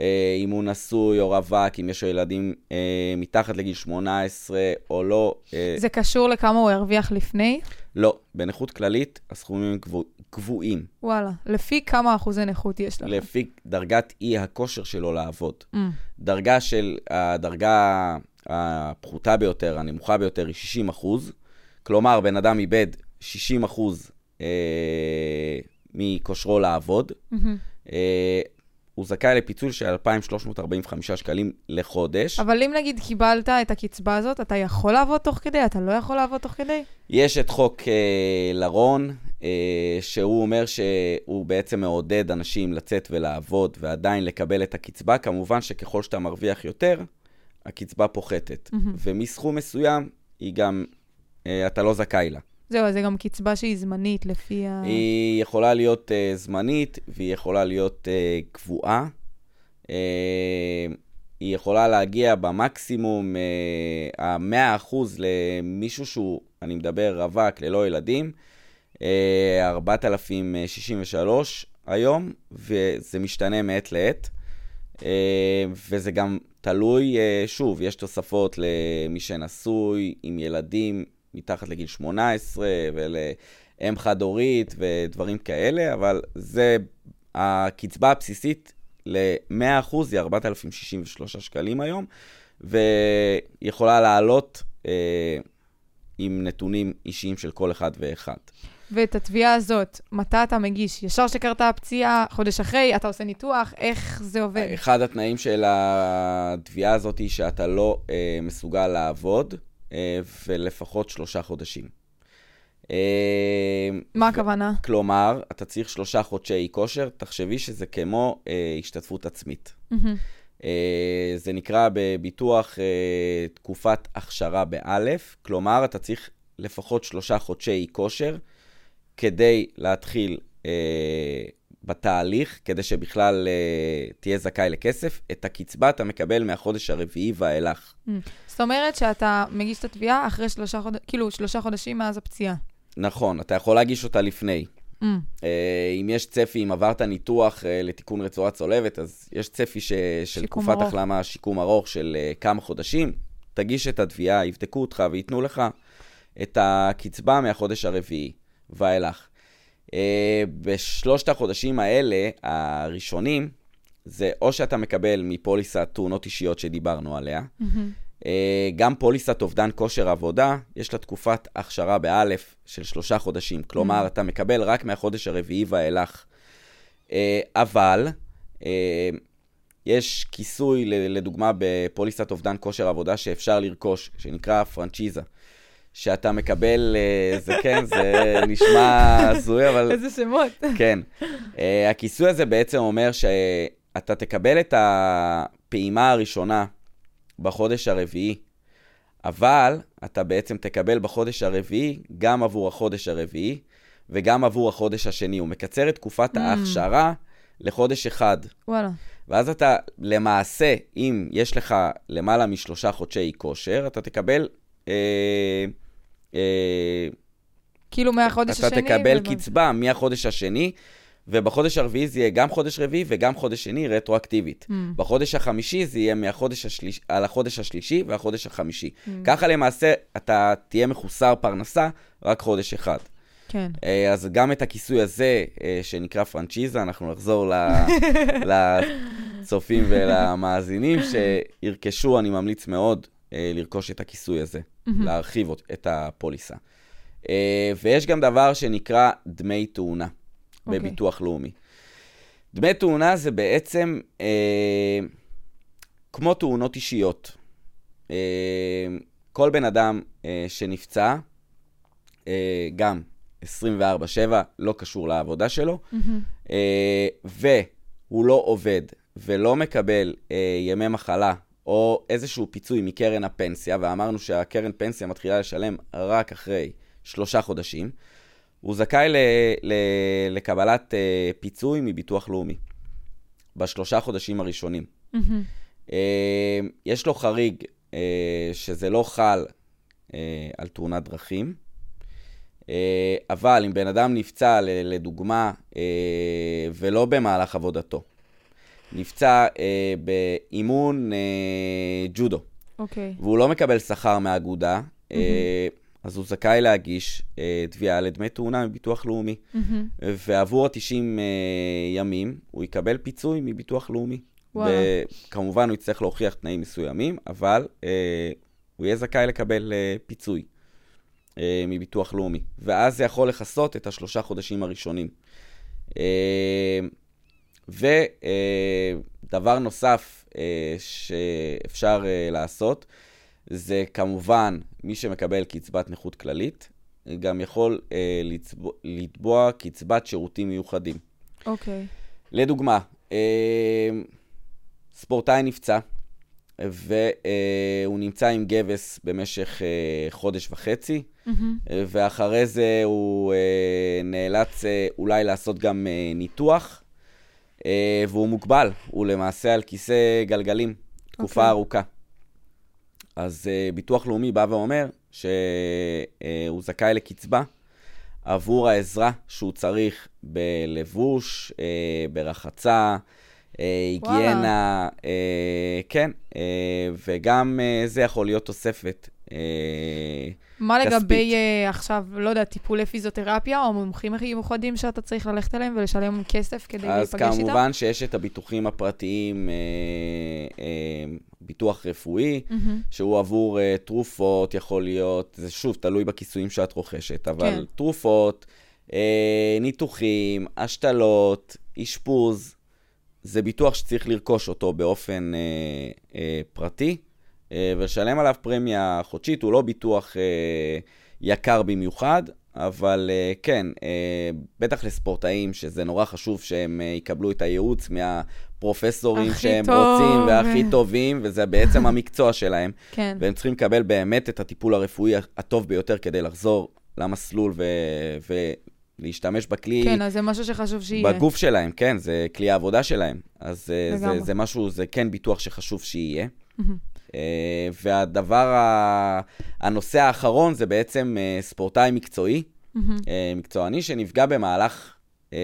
אה, אם הוא נשוי או רווק, אם יש לו ילדים אה, מתחת לגיל 18 או לא. אה, זה קשור לכמה הוא הרוויח לפני? לא, בנכות כללית הסכומים קבוע- קבועים, וואלה. לפי כמה אחוזי נכות יש לך? לפי דרגת אי הכושר שלו לעבוד. Mm, דרגה של, הדרגה הפחותה ביותר, הנמוכה ביותר, היא 60 אחוז. כלומר, בן אדם איבד 60 אחוז אה, מכושרו לעבוד. מהמם. אה, הוא זכאי לפיצול של 2,345 שקלים לחודש. אבל אם נגיד קיבלת את הקצבה הזאת, אתה יכול לעבוד תוך כדי? אתה לא יכול לעבוד תוך כדי? יש את חוק אה, לרון, אה, שהוא אומר שהוא בעצם מעודד אנשים לצאת ולעבוד ועדיין לקבל את הקצבה. כמובן שככל שאתה מרוויח יותר, הקצבה פוחתת. מהמם. ומסכום מסוים, היא גם, אה, אתה לא זכאי לה. זהו, אז זה גם קצבה שהיא זמנית לפי ה... היא יכולה להיות אה, זמנית והיא יכולה להיות אה, קבועה. אה, היא יכולה להגיע במקסימום אה, ה-100% למישהו שהוא, אני מדבר רווק ללא ילדים, אה, 4,063 היום, וזה משתנה מעת לעת. אה, וזה גם תלוי, אה, שוב, יש תוספות למי שנשוי, עם ילדים מתחת לגיל 18, ולאם חד-הורית ודברים כאלה, אבל זה, הקצבה הבסיסית ל-100% היא 4,063 שקלים היום, ויכולה לעלות אה, עם נתונים אישיים של כל אחד ואחד. ואת התביעה הזאת, מתי אתה מגיש? ישר שקרתה הפציעה, חודש אחרי, אתה עושה ניתוח, איך זה עובד? אחד התנאים של התביעה הזאת היא שאתה לא אה, מסוגל לעבוד, ולפחות שלושה חודשים. אה, מה הכוונה? כלומר, אתה צריך שלושה חודשי כושר, תחשבי שזה כמו אה, השתתפות עצמית. אה, זה נקרא בביטוח אה, תקופת הכשרה באלף, כלומר, אתה צריך לפחות שלושה חודשי כושר כדי להתחיל אה, בתהליך, כדי שבכלל אה, תהיה זכאי לכסף. את הקצבה אתה מקבל מהחודש הרביעי ואילך. Mm. זאת אומרת שאתה מגיש את התביעה אחרי שלושה חודשים, כאילו שלושה חודשים מאז הפציעה. נכון, אתה יכול להגיש אותה לפני. Mm. אה, אם יש צפי, אם עברת ניתוח אה, לתיקון רצועה צולבת, אז יש צפי ש... של תקופת החלמה, שיקום ארוך של אה, כמה חודשים. תגיש את התביעה, יבדקו אותך וייתנו לך את הקצבה מהחודש הרביעי ואילך. בשלושת החודשים האלה, הראשונים, זה או שאתה מקבל מפוליסת תאונות אישיות שדיברנו עליה, mm-hmm. אה, גם פוליסת אובדן כושר עבודה, יש לה תקופת הכשרה באלף של שלושה חודשים. כלומר, mm. אתה מקבל רק מהחודש הרביעי ואילך. אה, אבל, אה, יש כיסוי, לדוגמה, בפוליסת אובדן כושר עבודה שאפשר לרכוש, שנקרא פרנצ'יזה. שאתה מקבל, זה כן, זה נשמע הזוי, אבל... איזה שמות. כן. הכיסוי הזה בעצם אומר שאתה תקבל את הפעימה הראשונה בחודש הרביעי. אבל אתה בעצם תקבל בחודש הרביעי גם עבור החודש הרביעי וגם עבור החודש השני. הוא מקצר את תקופת mm. ההכשרה לחודש אחד. וואלה. ואז אתה, למעשה, אם יש לך למעלה משלושה חודשי כושר, אתה תקבל... אה, אה, כאילו מהחודש השני? אתה תקבל. קצבה מהחודש השני, ובחודש הרביעי זה יהיה גם חודש רביעי וגם חודש שני רטרואקטיבית. Mm. בחודש החמישי זה יהיה מהחודש השליש... על החודש השלישי והחודש החמישי. Mm. ככה למעשה אתה תהיה מחוסר פרנסה רק חודש אחד. כן. אה, אז גם את הכיסוי הזה, שנקרא פרנצ'יזה, אנחנו נחזור לצופים ולמאזינים שירכשו, אני ממליץ מאוד לרכוש את הכיסוי הזה, mm-hmm. להרחיב את הפוליסה. ויש גם דבר שנקרא דמי תאונה. okay. אוקיי. בביטוח לאומי. דמי תאונה זה בעצם אה, כמו תאונות אישיות. אה, כל בן אדם אה, שנפצע, אה, גם 24-7, לא קשור לעבודה שלו, mm-hmm. אה, והוא לא עובד ולא מקבל אה, ימי מחלה או איזשהו פיצוי מקרן הפנסיה, ואמרנו שהקרן פנסיה מתחילה לשלם רק אחרי שלושה חודשים, הוא זכאי ל, ל, לקבלת uh, פיצוי מביטוח לאומי בשלושה חודשים הראשונים. Mm-hmm. Uh, יש לו חריג uh, שזה לא חל uh, על תאונת דרכים, uh, אבל אם בן אדם נפצע, לדוגמה, uh, ולא במהלך עבודתו, נפצע uh, באימון uh, ג'ודו, okay. אוקיי. והוא לא מקבל שכר מהאגודה, mm-hmm. אז הוא זכאי להגיש אה, תביעה לדמי תאונה מביטוח לאומי. Mm-hmm. ועבור ה-90 אה, ימים הוא יקבל פיצוי מביטוח לאומי. וכמובן הוא יצטרך להוכיח תנאים מסוימים, אבל אה, הוא יהיה זכאי לקבל אה, פיצוי אה, מביטוח לאומי. ואז זה יכול לכסות את השלושה חודשים הראשונים. אה, ודבר נוסף אה, שאפשר אה, לעשות, זה כמובן מי שמקבל קצבת נכות כללית, גם יכול אה, לצבוע, לתבוע קצבת שירותים מיוחדים. אוקיי. Okay. לדוגמה, אה, ספורטאי נפצע, והוא נמצא עם גבס במשך אה, חודש וחצי, mm-hmm. ואחרי זה הוא אה, נאלץ אה, אולי לעשות גם אה, ניתוח, והוא מוגבל, הוא למעשה על כיסא גלגלים תקופה okay. אוקיי. ארוכה. אז uh, ביטוח לאומי בא ואומר שהוא uh, זכאי לקצבה עבור העזרה שהוא צריך בלבוש, uh, ברחצה, אה, היגיינה, אה, כן, אה, וגם אה, זה יכול להיות תוספת. אה, מה כספית. לגבי אה, עכשיו, לא יודע, טיפולי פיזיותרפיה או מומחים מיוחדים שאתה צריך ללכת אליהם ולשלם כסף כדי אז להיפגש איתם? כמובן שיש את הביטוחים הפרטיים, אה, אה, ביטוח רפואי, מהמם. שהוא עבור uh, תרופות, יכול להיות, זה שוב, תלוי בכיסויים שאת רוכשת, אבל כן. תרופות, uh, ניתוחים, השתלות, אשפוז, זה ביטוח שצריך לרכוש אותו באופן uh, uh, פרטי, uh, ולשלם עליו פרמיה חודשית, הוא לא ביטוח uh, יקר במיוחד, אבל uh, כן, בטח לספורטאים, שזה נורא חשוב שהם יקבלו את הייעוץ מהפרופסורים שהם טוב. רוצים והכי טובים, וזה בעצם המקצוע שלהם, כן. והם צריכים לקבל באמת את הטיפול הרפואי הטוב ביותר כדי לחזור למסלול ו- ולהשתמש בכלי כן, אז זה משהו שחשוב שיהיה. בגוף שלהם, כן, זה כלי העבודה שלהם. אז אה. זה, זה משהו, זה כן ביטוח שחשוב שיהיה. מהמם. אה, והדבר, ה- הנושא האחרון זה בעצם אה, ספורטאי מקצועי. אה, מקצועני, שנפגע במהלך אה,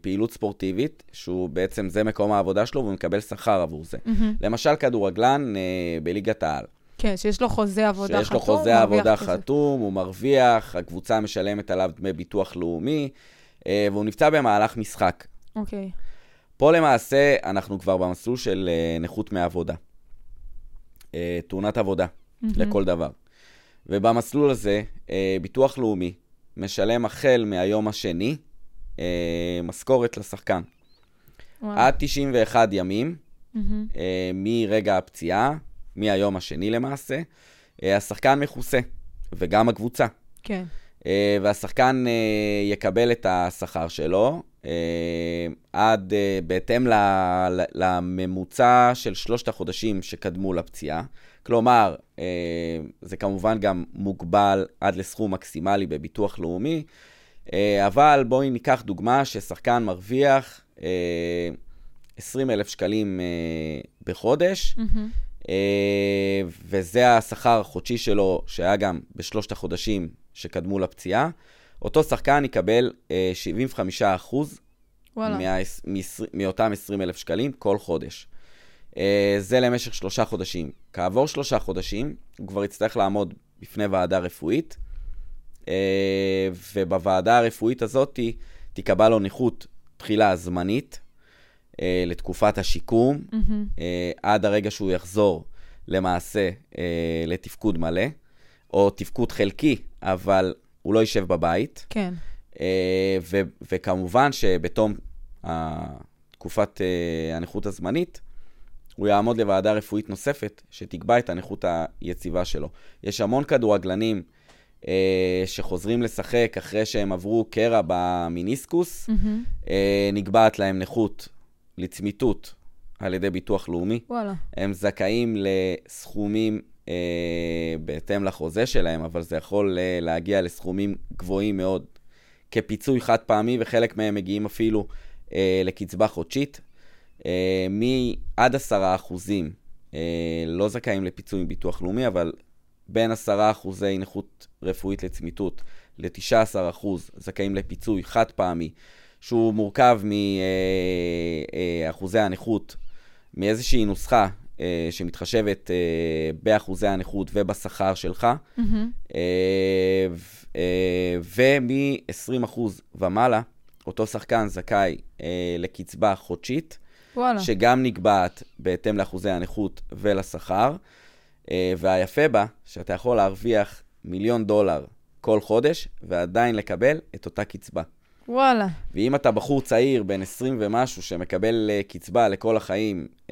פעילות ספורטיבית, שהוא בעצם, זה מקום העבודה שלו, והוא מקבל שכר עבור זה. מהמם. למשל, כדורגלן אה, בליגת העל. כן, שיש לו חוזה עבודה חתום. שיש לו חוזה עבודה כסף. חתום, הוא מרוויח, הקבוצה משלמת עליו דמי ביטוח לאומי, אה, והוא נפצע במהלך משחק. אוקיי. פה למעשה אנחנו כבר במסלול של אה, נכות מעבודה. אה, תאונת עבודה, מהמם. לכל דבר. ובמסלול הזה, אה, ביטוח לאומי משלם החל מהיום השני אה, משכורת לשחקן. וואו. עד 91 ימים מהמם. אה, מרגע הפציעה, מהיום השני למעשה, אה, השחקן מכוסה, וגם הקבוצה. כן. אה, והשחקן אה, יקבל את השכר שלו עד, אה, בהתאם לממוצע של שלושת החודשים שקדמו לפציעה. כלומר, אה, זה כמובן גם מוגבל עד לסכום מקסימלי בביטוח לאומי, אה, אבל בואי ניקח דוגמה ששחקן מרוויח אה, 20 אלף שקלים אה, בחודש. אה, וזה השכר החודשי שלו, שהיה גם בשלושת החודשים שקדמו לפציעה. אותו שחקן יקבל אה, 75% וואלה. מה, מאותם 20 אלף שקלים כל חודש. אה, זה למשך שלושה חודשים. כעבור שלושה חודשים, הוא כבר יצטרך לעמוד בפני ועדה רפואית, אה, ובוועדה הרפואית הזאת תיקבע לו נכות תחילה זמנית אה, לתקופת השיקום, מהמם. אה, עד הרגע שהוא יחזור למעשה אה, לתפקוד מלא, או תפקוד חלקי, אבל הוא לא יישב בבית. כן. אה, ו- וכמובן שבתום תקופת אה, הנכות הזמנית, הוא יעמוד לוועדה רפואית נוספת שתקבע את הנכות היציבה שלו. יש המון כדורגלנים אה, שחוזרים לשחק אחרי שהם עברו קרע במיניסקוס, מהמם. אה, נקבעת להם נכות לצמיתות על ידי ביטוח לאומי. וואלה. הם זכאים לסכומים אה, בהתאם לחוזה שלהם, אבל זה יכול אה, להגיע לסכומים גבוהים מאוד כפיצוי חד פעמי, וחלק מהם מגיעים אפילו אה, לקצבה חודשית. אה, מעד עשרה אחוזים אה, לא זכאים לפיצוי מביטוח לאומי, אבל בין עשרה אחוזי נכות רפואית לצמיתות ל-19 אחוז זכאים לפיצוי חד פעמי, שהוא מורכב מאחוזי הנכות מאיזושהי נוסחה אה, שמתחשבת אה, באחוזי הנכות ובשכר שלך, מהמם. אה, אה, ומ-20% ומעלה, אותו שחקן זכאי אה, לקצבה חודשית, וואלה. שגם נקבעת בהתאם לאחוזי הנכות ולשכר, אה, והיפה בה, שאתה יכול להרוויח מיליון דולר כל חודש, ועדיין לקבל את אותה קצבה. וואלה. ואם אתה בחור צעיר, בן 20 ומשהו, שמקבל uh, קצבה לכל החיים, uh,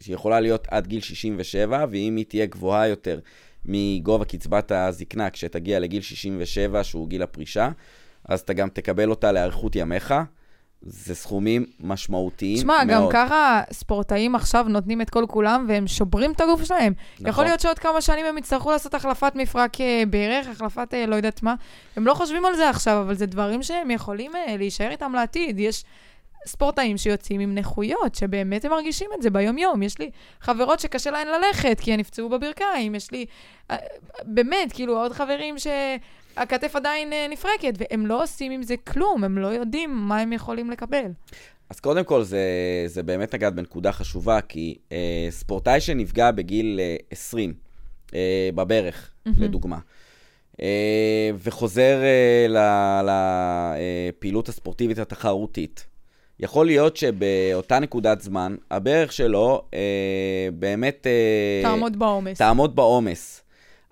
שיכולה להיות עד גיל 67, ואם היא תהיה גבוהה יותר מגובה קצבת הזקנה כשתגיע לגיל 67, שהוא גיל הפרישה, אז אתה גם תקבל אותה לאריכות ימיך. זה סכומים משמעותיים שמע, מאוד. גם ככה ספורטאים עכשיו נותנים את כל כולם והם שוברים את הגוף שלהם. נכון. יכול להיות שעוד כמה שנים הם יצטרכו לעשות החלפת מפרק אה, ברך, החלפת אה, לא יודעת מה. הם לא חושבים על זה עכשיו, אבל זה דברים שהם יכולים אה, להישאר איתם לעתיד. יש ספורטאים שיוצאים עם נכויות, שבאמת הם מרגישים את זה ביום-יום. יש לי חברות שקשה להן ללכת, כי הן נפצעו בברכיים. יש לי, אה, באמת, כאילו, עוד חברים ש... הכתף עדיין אה, נפרקת, והם לא עושים עם זה כלום, הם לא יודעים מה הם יכולים לקבל. אז קודם כל, זה, זה באמת נגעת בנקודה חשובה, כי אה, ספורטאי שנפגע בגיל אה, 20, אה, בברך, מהמם. לדוגמה, אה, וחוזר אה, לפעילות הספורטיבית התחרותית, יכול להיות שבאותה נקודת זמן, הברך שלו אה, באמת... אה, תעמוד בעומס. תעמוד בעומס.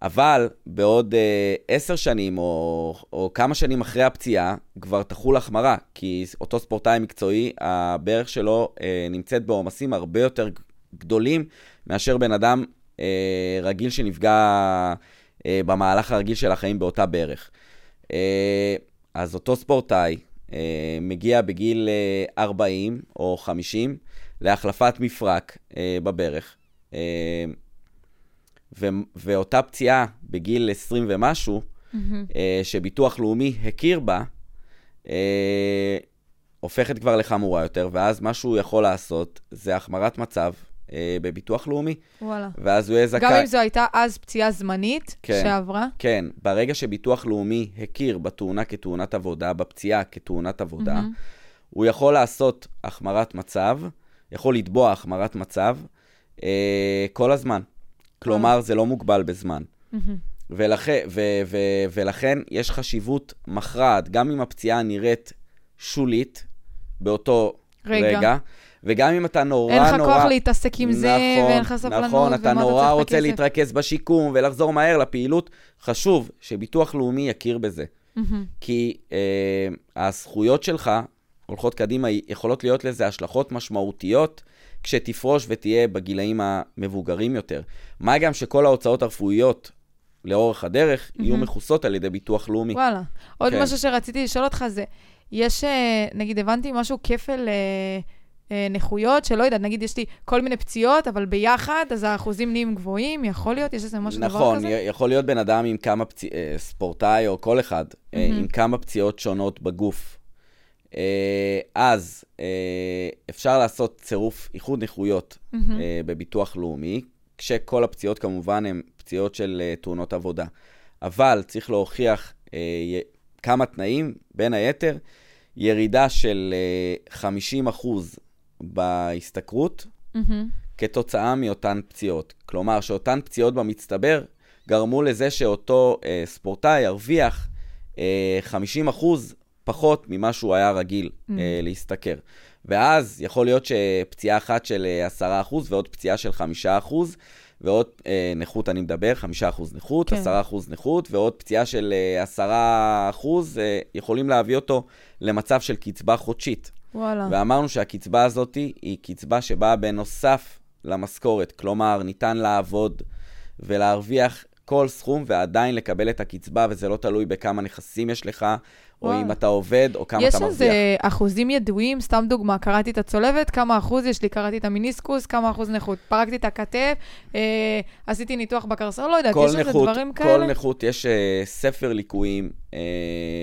אבל בעוד אה, עשר שנים, או, או כמה שנים אחרי הפציעה, כבר תחול החמרה, כי אותו ספורטאי מקצועי, הברך שלו אה, נמצאת בעומסים הרבה יותר גדולים מאשר בן אדם אה, רגיל שנפגע אה, במהלך הרגיל של החיים באותה ברך. אה, אז אותו ספורטאי אה, מגיע בגיל אה, 40 או 50 להחלפת מפרק אה, בברך. אה, ו- ואותה פציעה בגיל 20 ומשהו. אה, שביטוח לאומי הכיר בה, אה, הופכת כבר לחמורה יותר, ואז מה שהוא יכול לעשות זה החמרת מצב אה, בביטוח לאומי, וואלה. ואז הוא יהיה זכאי... גם אם זו הייתה אז פציעה זמנית כן. שעברה. כן, ברגע שביטוח לאומי הכיר בתאונה כתאונת עבודה, בפציעה כתאונת עבודה, מהמם. הוא יכול לעשות החמרת מצב, יכול לתבוע החמרת מצב אה, כל הזמן. כלומר, זה לא מוגבל בזמן. מהמם. ולכן, ו, ו, ולכן יש חשיבות מכרעת, גם אם הפציעה נראית שולית באותו. רגע, רגע וגם אם אתה נורא אין לך נורא... כוח להתעסק עם זה, נכון, ואין לך סבלנות, נכון, אתה נורא צריך את רוצה? להתרכז בשיקום ולחזור מהר לפעילות, חשוב שביטוח לאומי יכיר בזה. מהמם. כי אה, הזכויות שלך הולכות קדימה, יכולות להיות לזה השלכות משמעותיות כשתפרוש ותהיה בגילאים המבוגרים יותר. מה גם שכל ההוצאות הרפואיות לאורך הדרך יהיו מהמם. מכוסות על ידי ביטוח לאומי. וואלה. עוד כן. משהו שרציתי לשאול אותך זה, יש, אה, נגיד, הבנתי משהו, כפל אה, נכויות, שלא יודעת, נגיד, יש לי כל מיני פציעות, אבל ביחד, אז האחוזים נהיים גבוהים, יכול להיות? יש איזה משהו דבר נכון, כזה? י- יכול להיות בן אדם עם כמה פציעות, ספורטאי או כל אחד, אה, מהמם. עם כמה פציעות שונות בגוף. אה, אז אה, אפשר לעשות צירוף איחוד נכויות. אה, בביטוח לאומי, כשכל הפציעות כמובן הן פציעות של אה, תאונות עבודה. אבל צריך להוכיח אה, כמה תנאים, בין היתר, ירידה של אה, 50% בהשתכרות מהמם. כתוצאה מאותן פציעות. כלומר, שאותן פציעות במצטבר גרמו לזה שאותו אה, ספורטאי ירוויח אה, 50% פחות ממה שהוא היה רגיל Mm. אה, להשתכר. ואז יכול להיות שפציעה אחת של אה, 10% ועוד פציעה של 5%, ועוד אה, נכות אני מדבר, 5% נכות, כן. 10% נכות, ועוד פציעה של אה, 10% אה, יכולים להביא אותו למצב של קצבה חודשית. וואלה. ואמרנו שהקצבה הזאת היא קצבה שבאה בנוסף למשכורת. כלומר, ניתן לעבוד ולהרוויח כל סכום ועדיין לקבל את הקצבה, וזה לא תלוי בכמה נכסים יש לך, או וואו. אם אתה עובד, או כמה יש אתה מרוויח. איזה אחוזים ידועים, סתם דוגמה, קראתי את הצולבת, כמה אחוז יש לי, קראתי את המיניסקוס, כמה אחוז נכות. פרקתי את הכתף, אה, עשיתי ניתוח בקרסול, לא יודעת, כל יש איזה דברים כל כאלה? נכות, יש אה, ספר ליקויים אה,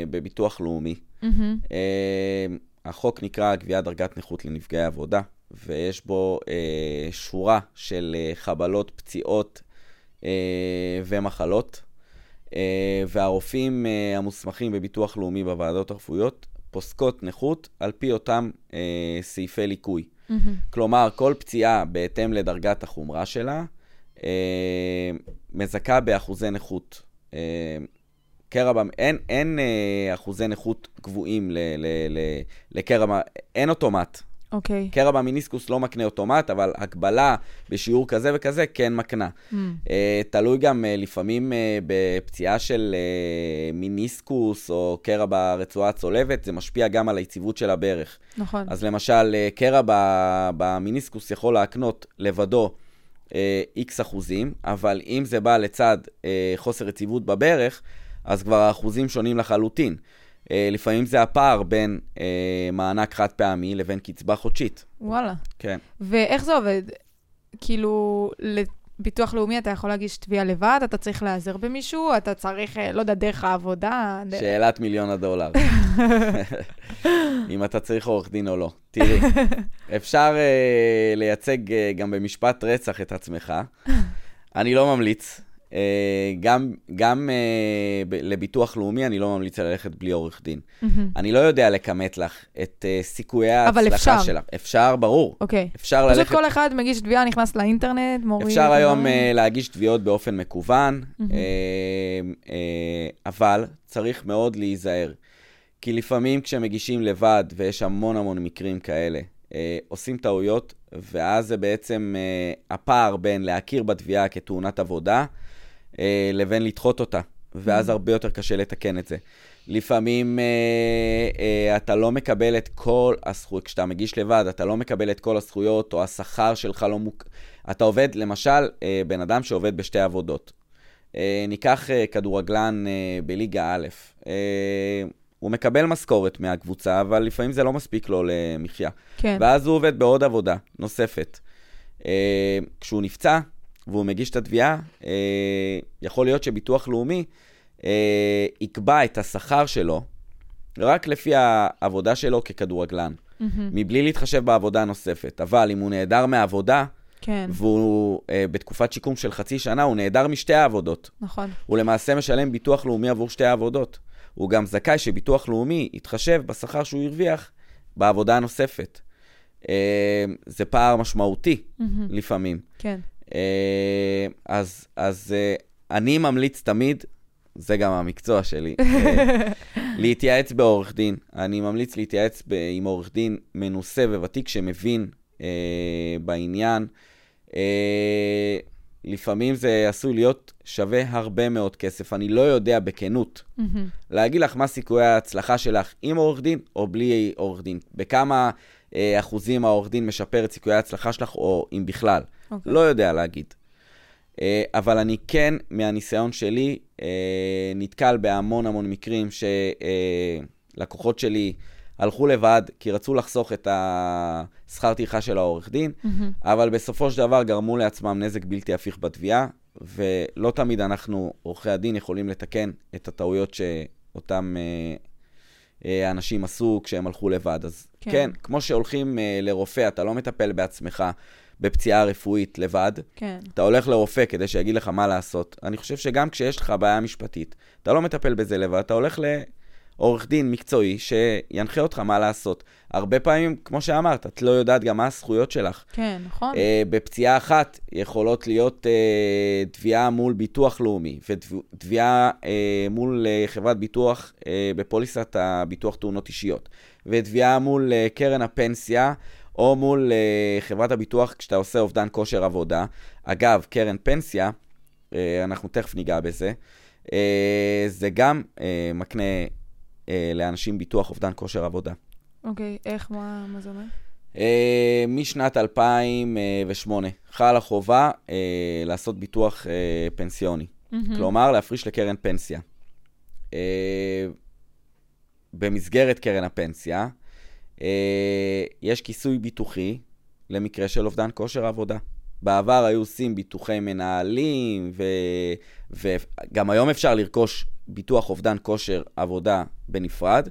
בביטוח לאומי. מהמם. אה, החוק נקרא קביעת דרגת נכות לנפגעי עבודה, ויש בו אה, שורה של אה, חבלות, פציעות אה, ומחלות. אה, והרופאים אה, המוסמכים בביטוח לאומי בוועדות הרפואיות פוסקות נכות על פי אותם אה, סעיפי ליקוי. מהמם. כלומר, כל פציעה בהתאם לדרגת החומרה שלה אה, מזכה באחוזי נכות. אה, קרע, אין, אין אה, אחוזי נכות קבועים ל, ל, ל, לקרע, אין אוטומט. אוקיי. קרע במיניסקוס לא מקנה אוטומט, אבל הקבלה בשיעור כזה וכזה כן מקנה. מהמם. אה, תלוי גם אה, לפעמים אה, בפציעה של אה, מיניסקוס או קרע ברצועה הצולבת, זה משפיע גם על היציבות של הברך. נכון. אז למשל, אה, קרע ב- במיניסקוס יכול להקנות לבדו אה, איקס אחוזים, אבל אם זה בא לצד אה, חוסר יציבות בברך, אז כבר האחוזים שונים לחלוטין. אה, לפעמים זה הפער בין אה, מענק חד פעמי לבין קצבה חודשית. וואלה. כן. ואיך זה עובד? כאילו, לביטוח לאומי אתה יכול להגיש תביעה לבד, אתה צריך להיעזר במישהו, אתה צריך, אה, לא יודע, דרך העבודה. ד- שאלת מיליון הדולר. אם אתה צריך עורך דין או לא. תראי, אפשר uh, לייצג uh, גם במשפט רצח את עצמך. אני לא ממליץ. אה, גם, גם אה, לביטוח לאומי אני לא ממליץ ללכת בלי עורך דין. מהמם. אני לא יודע לכמת לך את אה, סיכויי ההצלחה אפשר. שלך. אפשר, ברור. אוקיי. אפשר פשוט ללכת... כל אחד מגיש תביעה, נכנס לאינטרנט, מוריד... אפשר היום uh, להגיש תביעות באופן מקוון, uh, מהמם. uh, אבל צריך מאוד להיזהר. כי לפעמים כשמגישים לבד, ויש המון המון מקרים כאלה, uh, עושים טעויות, ואז זה בעצם uh, הפער בין להכיר בתביעה כתאונת עבודה, uh, לבין לדחות אותה, ואז Mhm. הרבה יותר קשה לתקן את זה. לפעמים uh, uh, אתה לא מקבל את כל הזכויות, כשאתה מגיש לבד, אתה לא מקבל את כל הזכויות, או השכר שלך לא מוק... אתה עובד, למשל, אה, בן אדם שעובד בשתי עבודות. אה, ניקח אה, כדורגלן אה, בליגה א', אה, הוא מקבל משכורת מהקבוצה, אבל לפעמים זה לא מספיק לו למחיה. כן. ואז הוא עובד בעוד עבודה נוספת. אה, כשהוא נפצע והוא מגיש את התביעה, אה, יכול להיות שביטוח לאומי אה, יקבע את השכר שלו רק לפי העבודה שלו ככדורגלן, מהמם. מבלי להתחשב בעבודה הנוספת. אבל אם הוא נעדר מהעבודה, כן, והוא אה, בתקופת שיקום של חצי שנה, הוא נעדר משתי העבודות. נכון. הוא למעשה משלם ביטוח לאומי עבור שתי העבודות. הוא גם זכאי שביטוח לאומי יתחשב בשכר שהוא הרוויח בעבודה הנוספת. אה, זה פער משמעותי מהמם. לפעמים. כן. אה, אז, אז אה, אני ממליץ תמיד, זה גם המקצוע שלי, אה, להתייעץ בעורך דין. אני ממליץ להתייעץ ב- עם עורך דין מנוסה וותיק שמבין בעניין. לפעמים זה עשוי להיות שווה הרבה מאוד כסף. אני לא יודע בכנות מהמם. להגיד לך מה סיכויי ההצלחה שלך עם עורך דין או בלי עורך דין. בכמה אה, אחוזים העורך דין משפר את סיכויי ההצלחה שלך, או אם בכלל. אוקיי. לא יודע להגיד. אה, אבל אני כן, מהניסיון שלי, אה, נתקל בהמון המון מקרים שלקוחות שלי הלכו לבד כי רצו לחסוך את השכר טרחה של העורך דין, מהמם. אבל בסופו של דבר גרמו לעצמם נזק בלתי הפיך בתביעה, ולא תמיד אנחנו, עורכי הדין, יכולים לתקן את הטעויות שאותם אה, אה, אנשים עשו כשהם הלכו לבד. אז כן. כן, כמו שהולכים אה, לרופא, אתה לא מטפל בעצמך בפציעה רפואית לבד, כן. אתה הולך לרופא כדי שיגיד לך מה לעשות. אני חושב שגם כשיש לך בעיה משפטית, אתה לא מטפל בזה לבד, אתה הולך לעורך דין מקצועי שינחה אותך מה לעשות. הרבה פעמים, כמו שאמרת, את לא יודעת גם מה הזכויות שלך. כן, נכון. אה, בפציעה אחת יכולות להיות אה, תביעה מול ביטוח לאומי, ותביעה אה, מול אה, חברת ביטוח אה, בפוליסת הביטוח תאונות אישיות, ותביעה מול אה, קרן הפנסיה, או מול אה, חברת הביטוח כשאתה עושה אובדן כושר עבודה. אגב, קרן פנסיה, אה, אנחנו תכף ניגע בזה, אה, זה גם אה, מקנה אה, לאנשים ביטוח אובדן כושר עבודה. אוקיי, איך, מה מה זה אומר? Uh, משנת 2008 חלה חובה uh, לעשות ביטוח uh, פנסיוני, מהמם. כלומר להפריש לקרן פנסיה. Uh, במסגרת קרן הפנסיה יש כיסוי ביטוחי למקרה של אובדן כושר עבודה. בעבר היו עושים ביטוחי מנהלים, ו... וגם היום אפשר לרכוש ביטוח אובדן כושר עבודה בנפרד,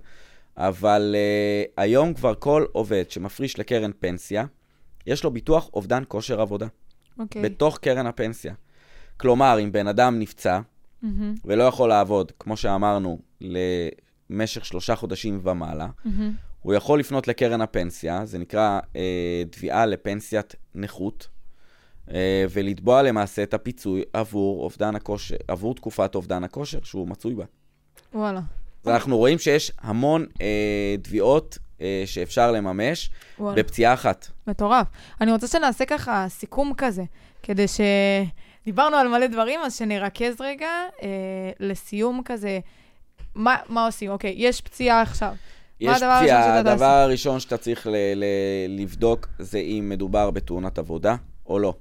אבל uh, היום כבר כל עובד שמפריש לקרן פנסיה, יש לו ביטוח אובדן כושר עבודה, אוקיי. בתוך קרן הפנסיה. כלומר, אם בן אדם נפצע מהמם. ולא יכול לעבוד, כמו שאמרנו, למשך שלושה חודשים ומעלה, מהמם. הוא יכול לפנות לקרן הפנסיה, זה נקרא אה, תביעה לפנסיית נכות, אה, ולתבוע למעשה את הפיצוי עבור אובדן הכושר, עבור תקופת אובדן הכושר שהוא מצוי בה. וואלה. אז אנחנו רואים שיש המון אה, תביעות אה, שאפשר לממש וואלה. בפציעה אחת. מטורף. אני רוצה שנעשה ככה סיכום כזה, כדי ש... דיברנו על מלא דברים, אז שנרכז רגע אה, לסיום כזה. מה, מה עושים? אוקיי, יש פציעה עכשיו. יש פציעה? הדבר הראשון שאתה צריך ל- ל- לבדוק זה אם מדובר בתאונת עבודה או לא.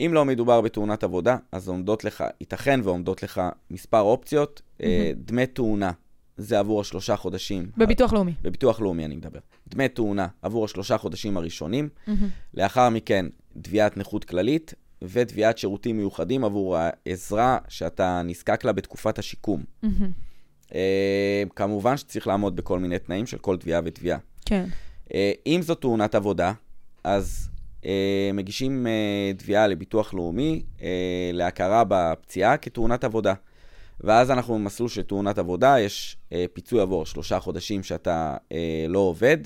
אם לא מדובר בתאונת עבודה, אז עומדות לך, ייתכן ועומדות לך מספר אופציות. אה, דמי תאונה, זה עבור השלושה חודשים. בביטוח לאומי. בביטוח לאומי אני מדבר. דמי תאונה עבור השלושה חודשים הראשונים. מהמם. לאחר מכן, תביעת נכות כללית ותביעת שירותים מיוחדים עבור העזרה שאתה נזקק לה בתקופת השיקום. מהמם. אה, כמובן שצריך לעמוד בכל מיני תנאים של כל תביעה ותביעה. כן. אה, אם זו תאונת עבודה, אז אה, מגישים תביעה לביטוח לאומי להכרה בפציעה כתאונת עבודה. ואז אנחנו במסלול של תאונת עבודה, יש אה, פיצוי עבור שלושה חודשים שאתה אה, לא עובד,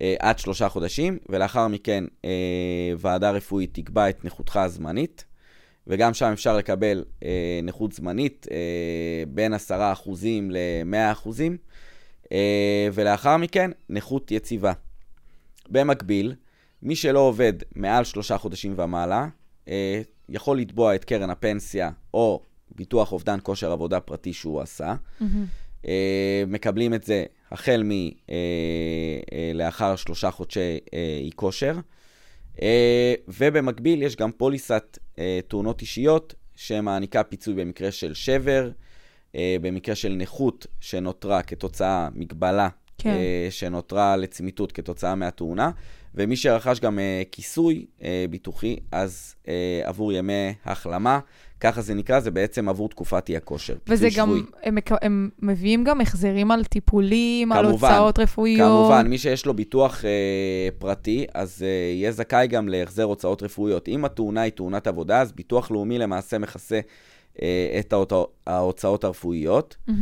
אה, עד שלושה חודשים, ולאחר מכן אה, ועדה רפואית תקבע את נכותך הזמנית, וגם שם אפשר לקבל אה, נכות זמנית אה, בין 10% ל-100%, אה, ולאחר מכן נכות יציבה. במקביל, מי שלא עובד מעל שלושה חודשים ומעלה, אה, יכול לתבוע את קרן הפנסיה או ביטוח אובדן כושר עבודה פרטי שהוא עשה. אה, מקבלים את זה החל מלאחר שלושה חודשי אי כושר. ובמקביל יש גם פוליסת תאונות אישיות שמעניקה פיצוי במקרה של שבר, במקרה של נכות שנותרה כתוצאה, מגבלה כן. שנותרה לצמיתות כתוצאה מהתאונה, ומי שרכש גם uh, כיסוי uh, ביטוחי, אז uh, עבור ימי החלמה, ככה זה נקרא, זה בעצם עבור תקופת אי הכושר. וזה גם, הם, הם מביאים גם החזרים על טיפולים, כמובן, על הוצאות רפואיות. כמובן, מי שיש לו ביטוח uh, פרטי, אז uh, יהיה זכאי גם להחזר הוצאות רפואיות. אם התאונה היא תאונת עבודה, אז ביטוח לאומי למעשה מכסה את ההוצאות הרפואיות, mm-hmm.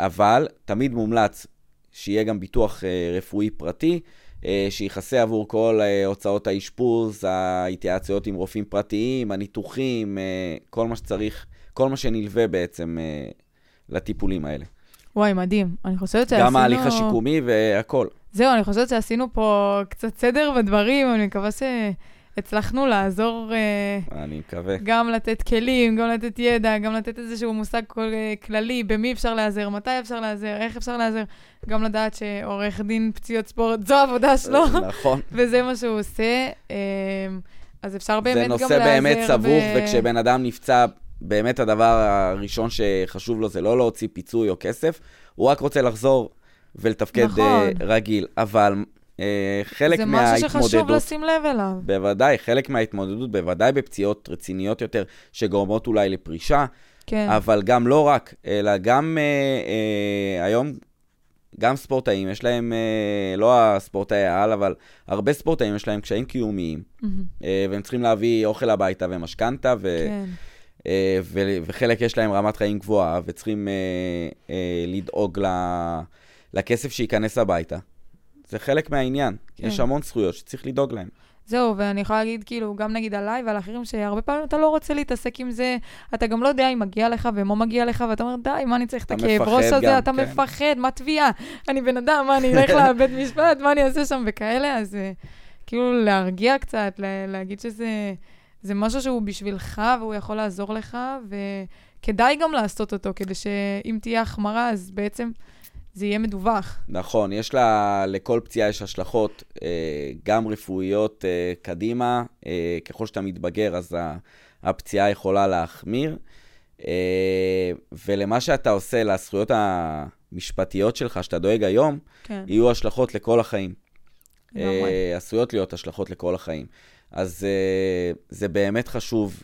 אבל תמיד מומלץ שיהיה גם ביטוח uh, רפואי פרטי. אה, שיכסה עבור כל אה, הוצאות האשפוז, ההתייעצויות עם רופאים פרטיים, הניתוחים, אה, כל מה שצריך, כל מה שנלווה בעצם לטיפולים האלה. וואי, מדהים. אני חושבת שעשינו... גם ההליך השיקומי והכל. זהו, אני חושבת שעשינו פה קצת סדר בדברים, אני מקווה ש... הצלחנו לעזור... אה, אני מקווה. גם לתת כלים, גם לתת ידע, גם לתת איזשהו מושג כל, אה, כללי, במי אפשר להיעזר, מתי אפשר להיעזר, איך אפשר להיעזר. גם לדעת שעורך דין פציעות ספורט, זו העבודה שלו. נכון. וזה מה שהוא עושה. אז אפשר באמת גם להיעזר. זה נושא באמת סבוך, ב... וכשבן אדם נפצע, באמת הדבר הראשון שחשוב לו זה לא להוציא פיצוי או כסף, הוא רק רוצה לחזור ולתפקד נכון. רגיל. אבל אה, חלק זה מההתמודדות... זה משהו שחשוב לשים לב אליו. בוודאי, חלק מההתמודדות, בוודאי בפציעות רציניות יותר, שגורמות אולי לפרישה, כן. אבל גם לא רק, אלא גם אה, אה, היום, גם ספורטאים, יש להם, אה, לא הספורטאי העל, אבל הרבה ספורטאים יש להם קשיים קיומיים, mm-hmm. אה, והם צריכים להביא אוכל הביתה ומשכנתה, ו... כן. אה, ו- וחלק יש להם רמת חיים גבוהה, וצריכים אה, אה, לדאוג ל- לכסף שייכנס הביתה. זה חלק מהעניין. כן. יש המון זכויות שצריך לדאוג להן. זהו, ואני יכולה להגיד, כאילו, גם נגיד עליי ועל אחרים, שהרבה פעמים אתה לא רוצה להתעסק עם זה, אתה גם לא יודע אם מגיע לך ומה מגיע לך, ואתה אומר, די, מה אני צריך את הכאב ראש הזה? גם, אתה כן. מפחד, מה תביעה? אני בן אדם, מה, אני אלך לבית משפט, מה אני אעשה שם וכאלה? אז uh, כאילו, להרגיע קצת, לה, להגיד שזה זה משהו שהוא בשבילך, והוא יכול לעזור לך, וכדאי גם לעשות אותו, כדי שאם תהיה החמרה, אז בעצם... זה יהיה מדווח. נכון, יש לה, לכל פציעה יש השלכות, אה, גם רפואיות אה, קדימה. אה, ככל שאתה מתבגר, אז הפציעה יכולה להחמיר. ולמה שאתה עושה, לזכויות המשפטיות שלך, שאתה דואג היום, כן. יהיו השלכות לכל החיים. עשויות להיות השלכות לכל החיים. אז זה באמת חשוב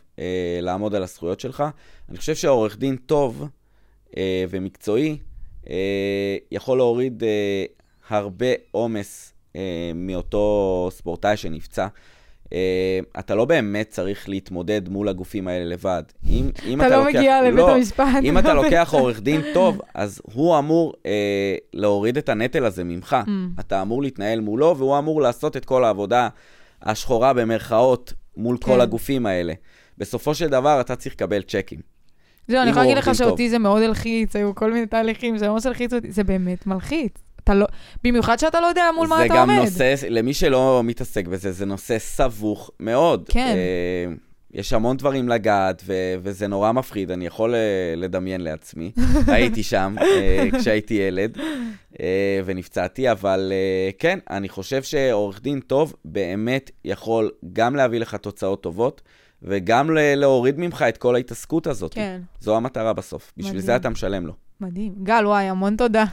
לעמוד על הזכויות שלך. אני חושב שעורך דין טוב ומקצועי, יכול להוריד אה, הרבה עומס אה, מאותו ספורטאי שנפצע. Uh, אתה לא באמת צריך להתמודד מול הגופים האלה לבד. אם, אם אתה, אתה לא לוקח, מגיע לבית לא, המשפט. אם אתה לוקח עורך דין טוב, אז הוא אמור uh, להוריד את הנטל הזה ממך. Mm. אתה אמור להתנהל מולו, והוא אמור לעשות את כל העבודה השחורה במרכאות מול כן. כל הגופים האלה. בסופו של דבר אתה צריך לקבל צ'קים. זהו, אני יכולה להגיד לך שאותי זה מאוד הלחיץ, היו כל מיני תהליכים זה ממש הלחיץ אותי, זה באמת מלחיץ. אתה לא, במיוחד שאתה לא יודע מול מה אתה עומד. זה גם נושא, למי שלא מתעסק בזה, זה נושא סבוך מאוד. כן. אה, יש המון דברים לגעת, ו- וזה נורא מפחיד, אני יכול אה, לדמיין לעצמי. הייתי שם אה, כשהייתי ילד אה, ונפצעתי, אבל אה, כן, אני חושב שעורך דין טוב באמת יכול גם להביא לך תוצאות טובות, וגם להוריד ממך את כל ההתעסקות הזאת. כן. זו המטרה בסוף. בשביל מדהים. זה אתה משלם לו. מדהים. גל, וואי, המון תודה.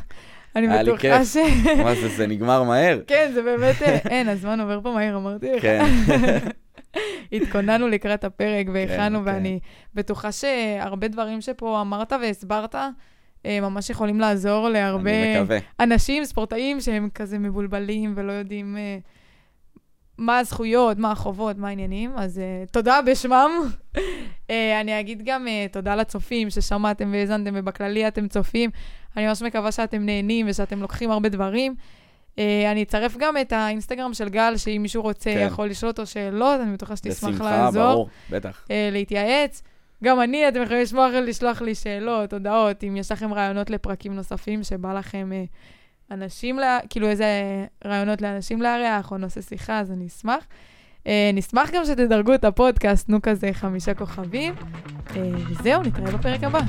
אני בטוחה ש... מה זה, זה נגמר מהר. כן, זה באמת, אה, אין, הזמן עובר פה מהר, אמרתי לך. כן. התכוננו לקראת הפרק והכנו, כן, ואני כן. בטוחה שהרבה דברים שפה אמרת והסברת, אה, ממש יכולים לעזור להרבה אנשים, ספורטאים, שהם כזה מבולבלים ולא יודעים... מה הזכויות, מה החובות, מה העניינים, אז uh, תודה בשמם. uh, אני אגיד גם uh, תודה לצופים ששמעתם והאזנתם, ובכללי אתם צופים. אני ממש מקווה שאתם נהנים ושאתם לוקחים הרבה דברים. Uh, אני אצרף גם את האינסטגרם של גל, שאם מישהו רוצה כן. יכול לשאול אותו שאלות, אני בטוחה שתשמח לעזור. בשמחה, ברור, בטח. Uh, להתייעץ. גם אני, אתם יכולים לשמוח לשלוח לי שאלות, הודעות, אם יש לכם רעיונות לפרקים נוספים שבא לכם uh, אנשים, לה, כאילו איזה רעיונות לאנשים לארח או נושא שיחה, אז אני אשמח. Uh, נשמח גם שתדרגו את הפודקאסט, תנו כזה חמישה כוכבים. Uh, וזהו, נתראה בפרק הבא.